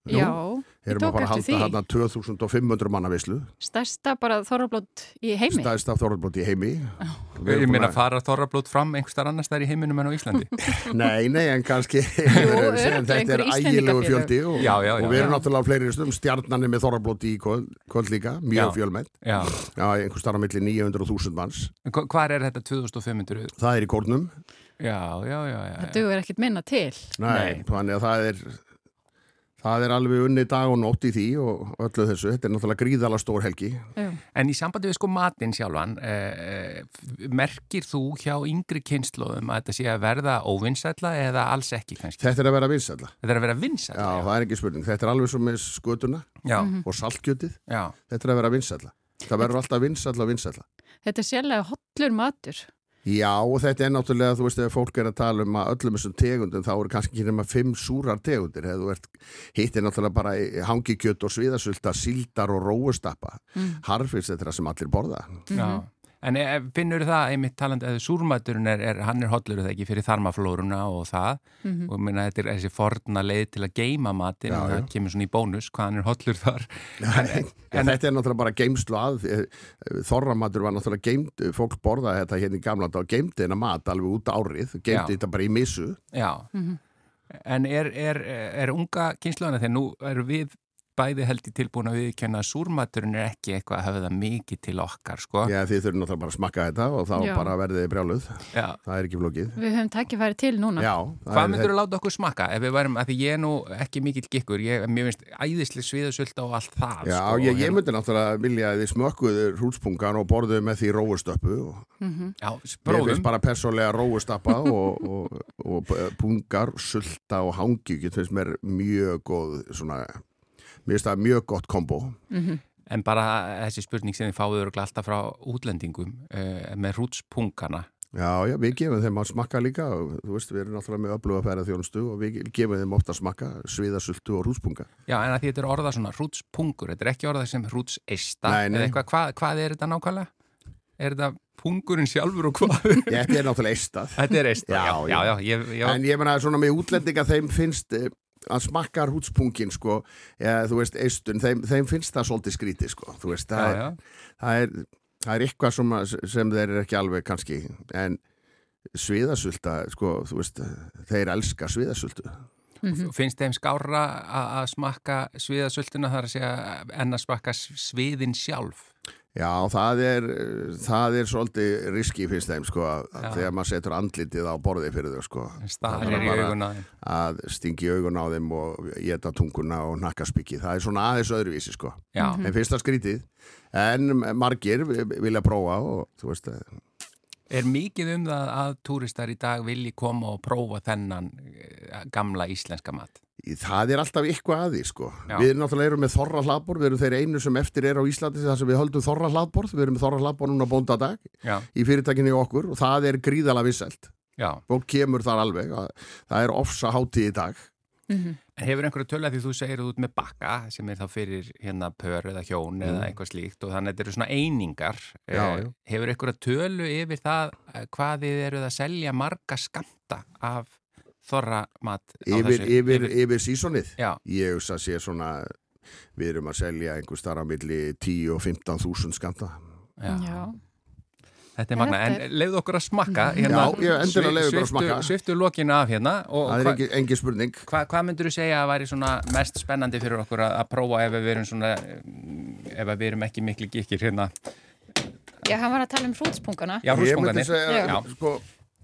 Nú, erum að fara að halda hérna 2500 manna vislu Stærsta bara þorrablót í heimi. stæðist af Þorvaldsbóti í heimi Ég meina að- fara þorrablót fram einhverstaðar annars þær í heiminum en á Íslandi. Nei, nei, en kannski þetta er ægilegu fjöldi og, Já, já, já, og við erum já. náttúrulega á fleiri stum stjarnanir með Þorvaldsbóti í kvöld, kvöld líka, mjög fjölmenn Já, Já, einhver starf á milli 900 og 1000 manns Hva- hvar er þetta 2500? Það er í kórnum Já, já, já, já. Það dugur ekkert minna til. Nei, Nei. þannig að það er það er alveg unni dag og nótt í því og öllu þessu, þetta er náttúrulega gríðala stór helgi. Já. En í sambandi við sko matinn sjálfan, eh, eh, merkir þú hjá yngri kynnslóðum að þetta sé að verða óvinnsætla eða alls ekki kannski? Þetta er að vera vinsælla. Þetta er að vera vinsætla? Já, það er ekki spurning, þetta er alveg svo með skutuna Já, og saltkjötið, já, þetta er að vera vinsælla. Það verður alltaf vinsælla og vinsælla. Þetta er sérlega hollur matur. Já, og þetta er náttúrulega, þú veist, ef fólk er að tala um að öllum þessum tegundum, þá eru kannski ekki nema fimm súrar tegundir, ert hitt er náttúrulega bara hangikjöt og sviðasölda síldar og róustappa, mm. harfis þetta sem allir borða já. En e, finnur það einmitt talandi að súrmaturinn er, er, hann er hollur það ekki fyrir þarmaflóruna og það og minna þetta er þessi forna leið til að geima matin Já, og það já. kemur svona í bónus hvað hann er hollur þar. En, en þetta er náttúrulega bara geimslu að Þorramatur var náttúrulega geimt fólk borðaði þetta hérna í gamla dag og geimdi hennar mat alveg út árið, Já. geimdi þetta bara í missu Já, en er, er, er unga kynsluðana þegar nú erum við bæði held í tilbúin að viðkjanna að súrmaturinn er ekki eitthvað að hafa það mikið til okkar, sko. Já, þið þurfum náttúrulega bara að smakka þetta og þá Já. bara verðið brjáluð Já. það er ekki flókið Við höfum tækifæri til núna. Já, Hvað myndur þú láta okkur smakka ef við værum, að því ég er nú ekki mikill gikkur, ég, mér finnst æðislega sviðasölda og allt það, Já, sko. ég, ég hérna- myndi náttúrulega vilja að þið smökkuðu hrútspungan og borðuðu með því róustöppu og Já, mér finnst bara persónlega róustappa og, og, og, pungar, sulta og hangi get finnst mér mjög góð svona, mér finnst það mjög gott kombo En bara þessi spurning sem þið fáið örugglega alltaf frá útlendingum uh, með rútspungana. Já, já, við gefum þeim að smakka líka og þú veist, við erum náttúrulega með öfluga færa þjónustu og við gefum þeim ofta að smakka sviðasultu og hrútspunga Já, en að því þetta er orða svona rútspungur, þetta er ekki orða sem rútseista. Nei, nei. Eða eitthvað, hvað, hvað er þetta nákvæmlega? Er þetta pungurinn sjálfur og hvað? Þetta er náttúrulega eistað þetta er eista, Já, já, já, já, ég, já. En ég meina svona með útlendinga þeim finnst eh, að smakka hrútspungin sko, eða þú veist eistun, þeim, þeim finnst það svolítið skrítið sko, þú veist, það, já, er, já. það, er, það er eitthvað sem, sem þeir eru ekki alveg kannski, en sviðasulta, sko, þú veist, þeir elska sviðasultu. Finnst þeim skára að að smakka sviðasöltuna þar að segja en að smakka sviðin sjálf? Já, það er, það er svolítið riski finnst þeim, sko, að þegar maður setur andlitið á borðið fyrir þau, sko. Er í auguna. Að stingi augun á þeim og geta tunguna og nakkaspikki. Það er svona aðeins öðruvísi, sko. Já, En finnst það skrítið. En margir vilja prófa og þú veist, er mikið um það að túristar í dag vilji koma og prófa þennan eh, gamla íslenska mat? Það er alltaf eitthvað að því, sko. Við erum náttúrulega erum með þorra hlaðbor, við erum þeir einu sem eftir er á Íslandi þar sem við höldum þorra hlaðbor, við erum með þorra hlaðbor núna bóndadag Já, í fyrirtækinni í okkur og það er gríðala visselt. Fólk kemur þar alveg, að- það er ofsa hátíð í dag. En hefur einhverju tölu að því þú segir út með bakka sem er þá fyrir hérna pör eða hjón eða eitthvað slíkt og þannig að þetta eru svona einingar. Mm. Já, Eh. Hefur einhverju tölu yfir það eh, hvað þið eruð að selja marga skamta af þorra mat Yfir, yfir, yfir sísonið. Já, Ég hugsa að sé svona, við erum að selja einhver starf á milli 10 og 15 þúsund skamta. já. Já. Þetta er magna, en leiðu okkur að smakka hérna, Já, ég endilega leyfðu ykkur að sviptu- smakka. Sviptu lokinu af hérna og Það er hva- engin, engin spurning. Hvað hva myndur þú segja að væri svona mest spennandi fyrir okkur að, að prófa ef við erum svona ef við erum ekki miklu gikkir hérna Já, hann var að tala um hrútspungana. Já, Ég myndi segja, Já. sko,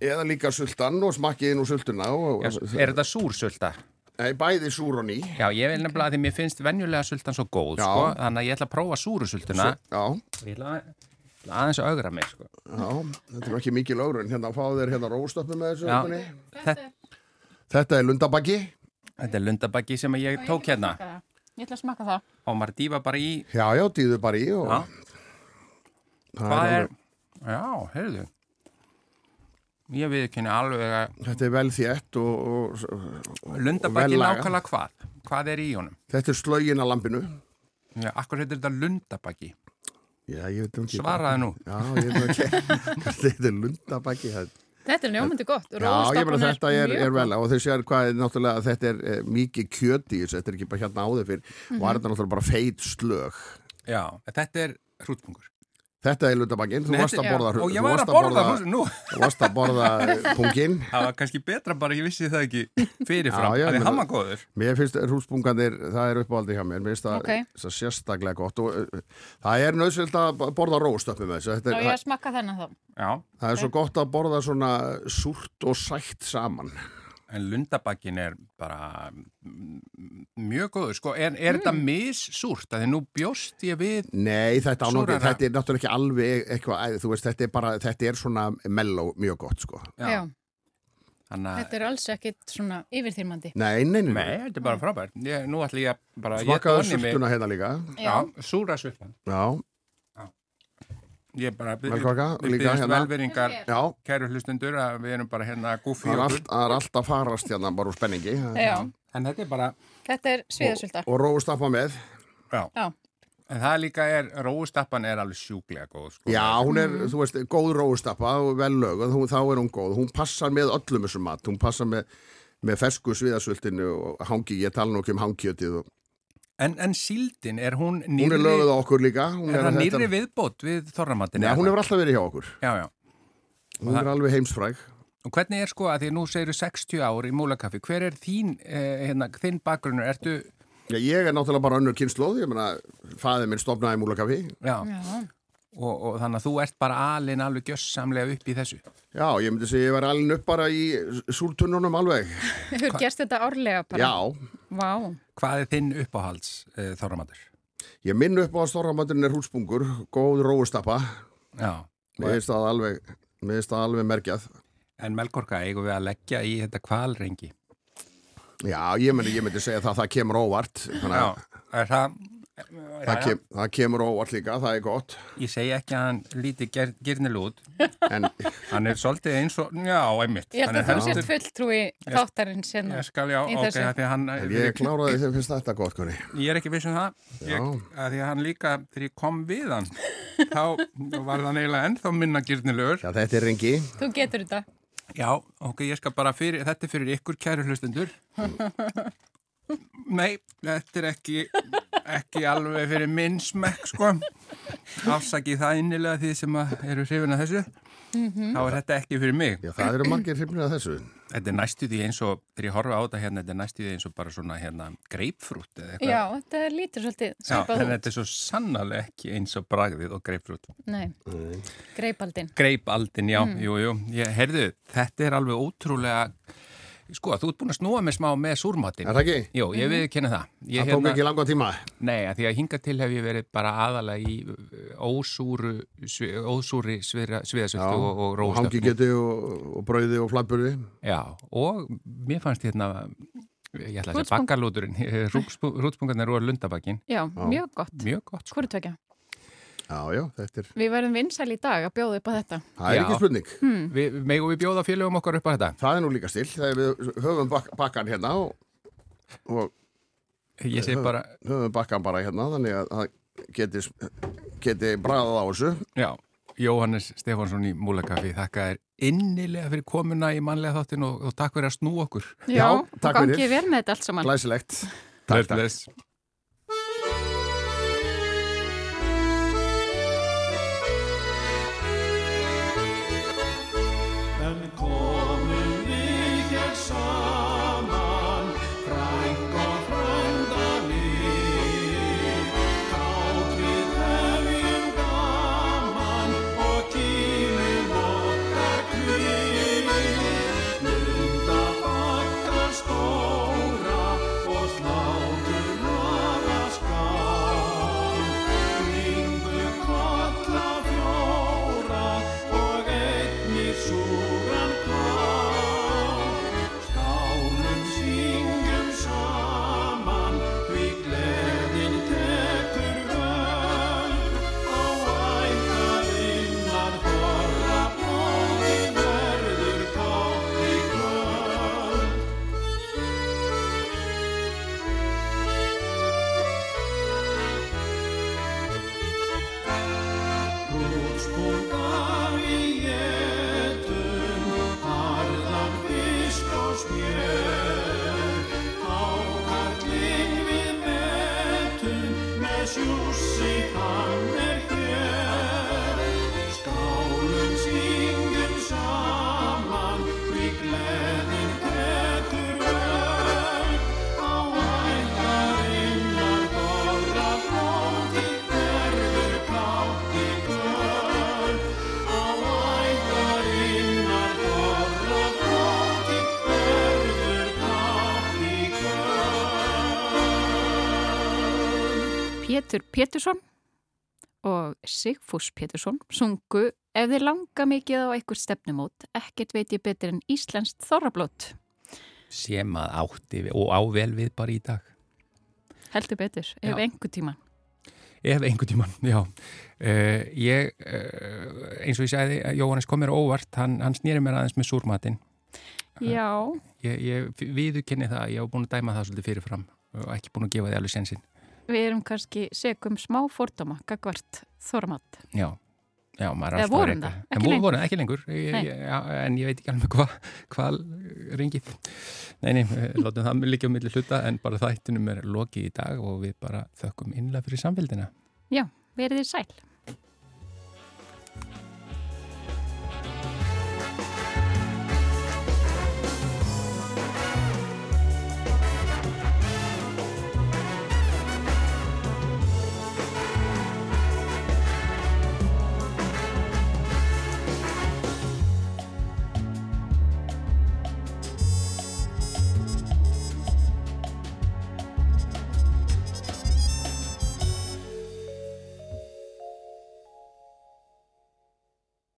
eða líka sultan og smakkiðin og sultuna og, Já, Er þetta súrsölda? Nei, bæði súr og ný Já, ég vil nefnilega að því mér finnst venjulega sultan svo góð, Já. sko, þannig að ég ætla að prófa súrusultuna Já, og ég ætla að, ætla aðeins að augra mig, sko. já, þetta er ekki mikið lögrun Hérna fáðu þér hérna róstöppu með þessu Já. ökunni. Þetta, Þetta er lundabaggi þetta er lundabaggi sem ég tók hérna Ég ætla að smaka það. og maður dýfa bara í, Já, já, dýðu bara í og Já. það hvað er, alveg- já, heyrðu, ég viðkynni alveg að Þetta er vel þétt og, og, og lagað. nákvæmlega hvað? Hvað er í honum? Þetta er slögin að lampinu Já, akkur heitir þetta lundabaggi? Já, ég veit um ekki Svaraðu nú. Já, ég veit um ekki Þetta er lundabaggi það- Þetta er njómandi gott. Já, ég meina þetta er, er vel og þau sér hvað er náttúrulega þetta er eh, mikið kjöti þetta er ekki bara hérna áður fyrr Mhm. og er þetta náttúrulega bara feit slög Já, þetta er hrútpungur. Þetta er lundabangin, þú varst að borða Og ég þú var varst að borða, þú varst að borða pungin Það var kannski betra bara, ég vissi það ekki fyrirfram, Já, já, að því meina- hann var góður. Mér finnst rústpunganir, það er uppáhaldi hjá mér Mér finnst það Ok. okay. sérstaklega gott og uh, það er nöðsvilt að borða róstöppu með þessu er, ég að smakka þennan þá. Já, Það er svo gott að borða svona súrt og sætt saman en lundabakkin er bara mm, mjög góður, sko. Er, er þetta missúrt? Að því nú bjóst ég við, Nei, þetta, Súrara. þetta er náttúrulega ekki alveg eitthvað, æ, þú veist, þetta er bara, þetta er svona melló mjög gott, sko. Já. þannig að, Þetta er alls ekkit svona yfirþyrmandi. Nei, nei, nei, nei, þetta er bara frábært. Nú ætla ég að bara... Mig- sultuna hérna líka. Já, súra sultan. Já, Ég bara... Við líka byggjast hérna. velveringar, já, kæru hlustundur, að við erum bara hérna gúfi það er, allt, er allt að farast hérna bara úr spenningi. Já, En þetta er bara... þetta er sviðasölda. Og róstappa með. Já. Já. En það líka er, róustappan er alveg sjúklega góð, sko. Já, hún er, Mm. þú veist, góð róustappa og vel lög, hún, þá er hún góð. Hún passar með öllum þessum mat. Hún passar með, með fersku sviðasvöldinu og hangi, ég tala nú ekki um hangkjötið. Og, En, en síldin, er hún hún nýrri, er löguð á okkur líka. Hún er það þetta- nýrri viðbót við þorramattin? Nei, hún hefur alltaf verið hjá okkur. Já, já. Hún er alveg heimsfræg. Og hvernig er sko að því að nú segir 60 ár í múlakaffi, hver er þín, eh, hérna, þinn bakgrunnur? Ertu, Já, ég er náttúrulega bara önnur kynnslóð, ég meina, fæðið minn stopnaði múlakafi. já, Já. og, og þannig að þú ert bara alin alveg gjössamlega upp í þessu. Já, ég myndi segja, ég var alveg upp bara í súltunnunum alveg. Hefur gerst þetta árlega bara? Já, Vá. Hvað er þinn uppáhalds eh, þorramattur? ég minn upp á að stórramaturinn er húlspungur, góð róustappa. Já. Mér finnst það alveg, mér finnst það alveg merkjað. En Melkorka, eigum við að leggja í þetta kvalrengi? Já, ég myndi, ég myndi segja það, það kemur óvart. Þannig Já, að er það... það, kem, það kemur óvart líka, það er gott. Ég segi ekki að hann líti ger, gyrnilút, En hann er svolítið eins og, já, einmitt. Ég er að þú sért fulltrúi þáttarins hérna. Ég skal, já, ok, því hann... en ég kláraði þeim finnst þetta gott, koni. Ég er ekki viss um það, ég, að því að hann líka, þegar ég kom við hann, þá var það eiginlega ennþá minna gyrnilegur. Já, þetta er rengi. Þú getur þetta. Já, ok, ég skal bara fyrir, þetta er fyrir ykkur kæru hlustendur. Nei, þetta er ekki, ekki alveg fyrir minn smekk, sko. Afsakið það innilega því sem að eru hrifin að þessu. Þá er þetta ekki fyrir mig. Já, það eru margir hrifnir að þessu. Þetta er næstu því eins og, þegar ég horfa á þetta hérna, þetta er næstu því eins og bara svona hérna greipfrút eða eitthvað. Já, þetta lítur svolítið Já, en þetta er svo sannarlega ekki eins og bragðið og greipfrút. Nei, greipaldin. Greipaldin, já, Mm. jú, jú. Ég, heyrðu, þetta er alveg ótrúlega, sko, þú ert búin að snúa mig smá með súrmatin. Er það ekki? Jú, ég við kynna það. Ég, hérna- Það tók ekki langa tíma. Nei, að því að hinga til hef ég verið bara aðalega í uh, ósúru, ósúri sviðasöldu og, og róstöfni. hangigeti og, og brauði og flatburði. Já, og mér fannst hérna, ég ætla að segja bakkalúturinn, rútspungarnir og lundabakkin, Já, mjög gott. mjög gott. Sko. Hvort tvekja? Já, já, þetta er, Við verðum vinsæl í dag að bjóða upp á þetta. það er Já. ekki spurning. Hmm. Vi, megum við bjóða félögum okkar upp á þetta? Það er nú líka still. Þegar við höfum bak bakkan hérna og, og Ég segi bara, höfum bakkan bara hérna, þannig að það geti, geti bræðað á þessu. já, Jóhannes Stefánsson í Múlakaffi, þakka þér innilega fyrir komuna í mannlega þáttin og, og takk fyrir að snú okkur. Já, og takk fyrir. vel með þetta allt saman. Glæsilegt. Bless, bless. Pétur Pétursson og Sigfús Pétursson sungu Ef þið langa mikið á einhver stefnumót, ekkert veit ég betur en Íslenskt þorrablót. Sem að átti og ável við bara í dag. Heldur betur, ef Já. einhver tíman. Ef einhvern tíman, já. Uh, ég, uh, eins og ég sagði, Jóhannes kom mér óvart, hann, hann snýri mér aðeins með súrmatinn. Já, Ég, ég viðurkenni það, ég hef búin að dæma það svolítið fyrirfram og ekki búin að gefa því alveg sensinn. Við erum kannski segum smá fordóma gagvart þorramat. Já, já, maður er alltaf vorum það? En Ekki lengur? vorum ekki lengur, ég, ég, já, en ég veit ekki alveg hvað hva ringið. Nei, nei, eh, látum það líka um milli hluta en bara þættinum er lokið í dag og við bara þökkum innlega fyrir samfélgina. Já, verið þið sæl.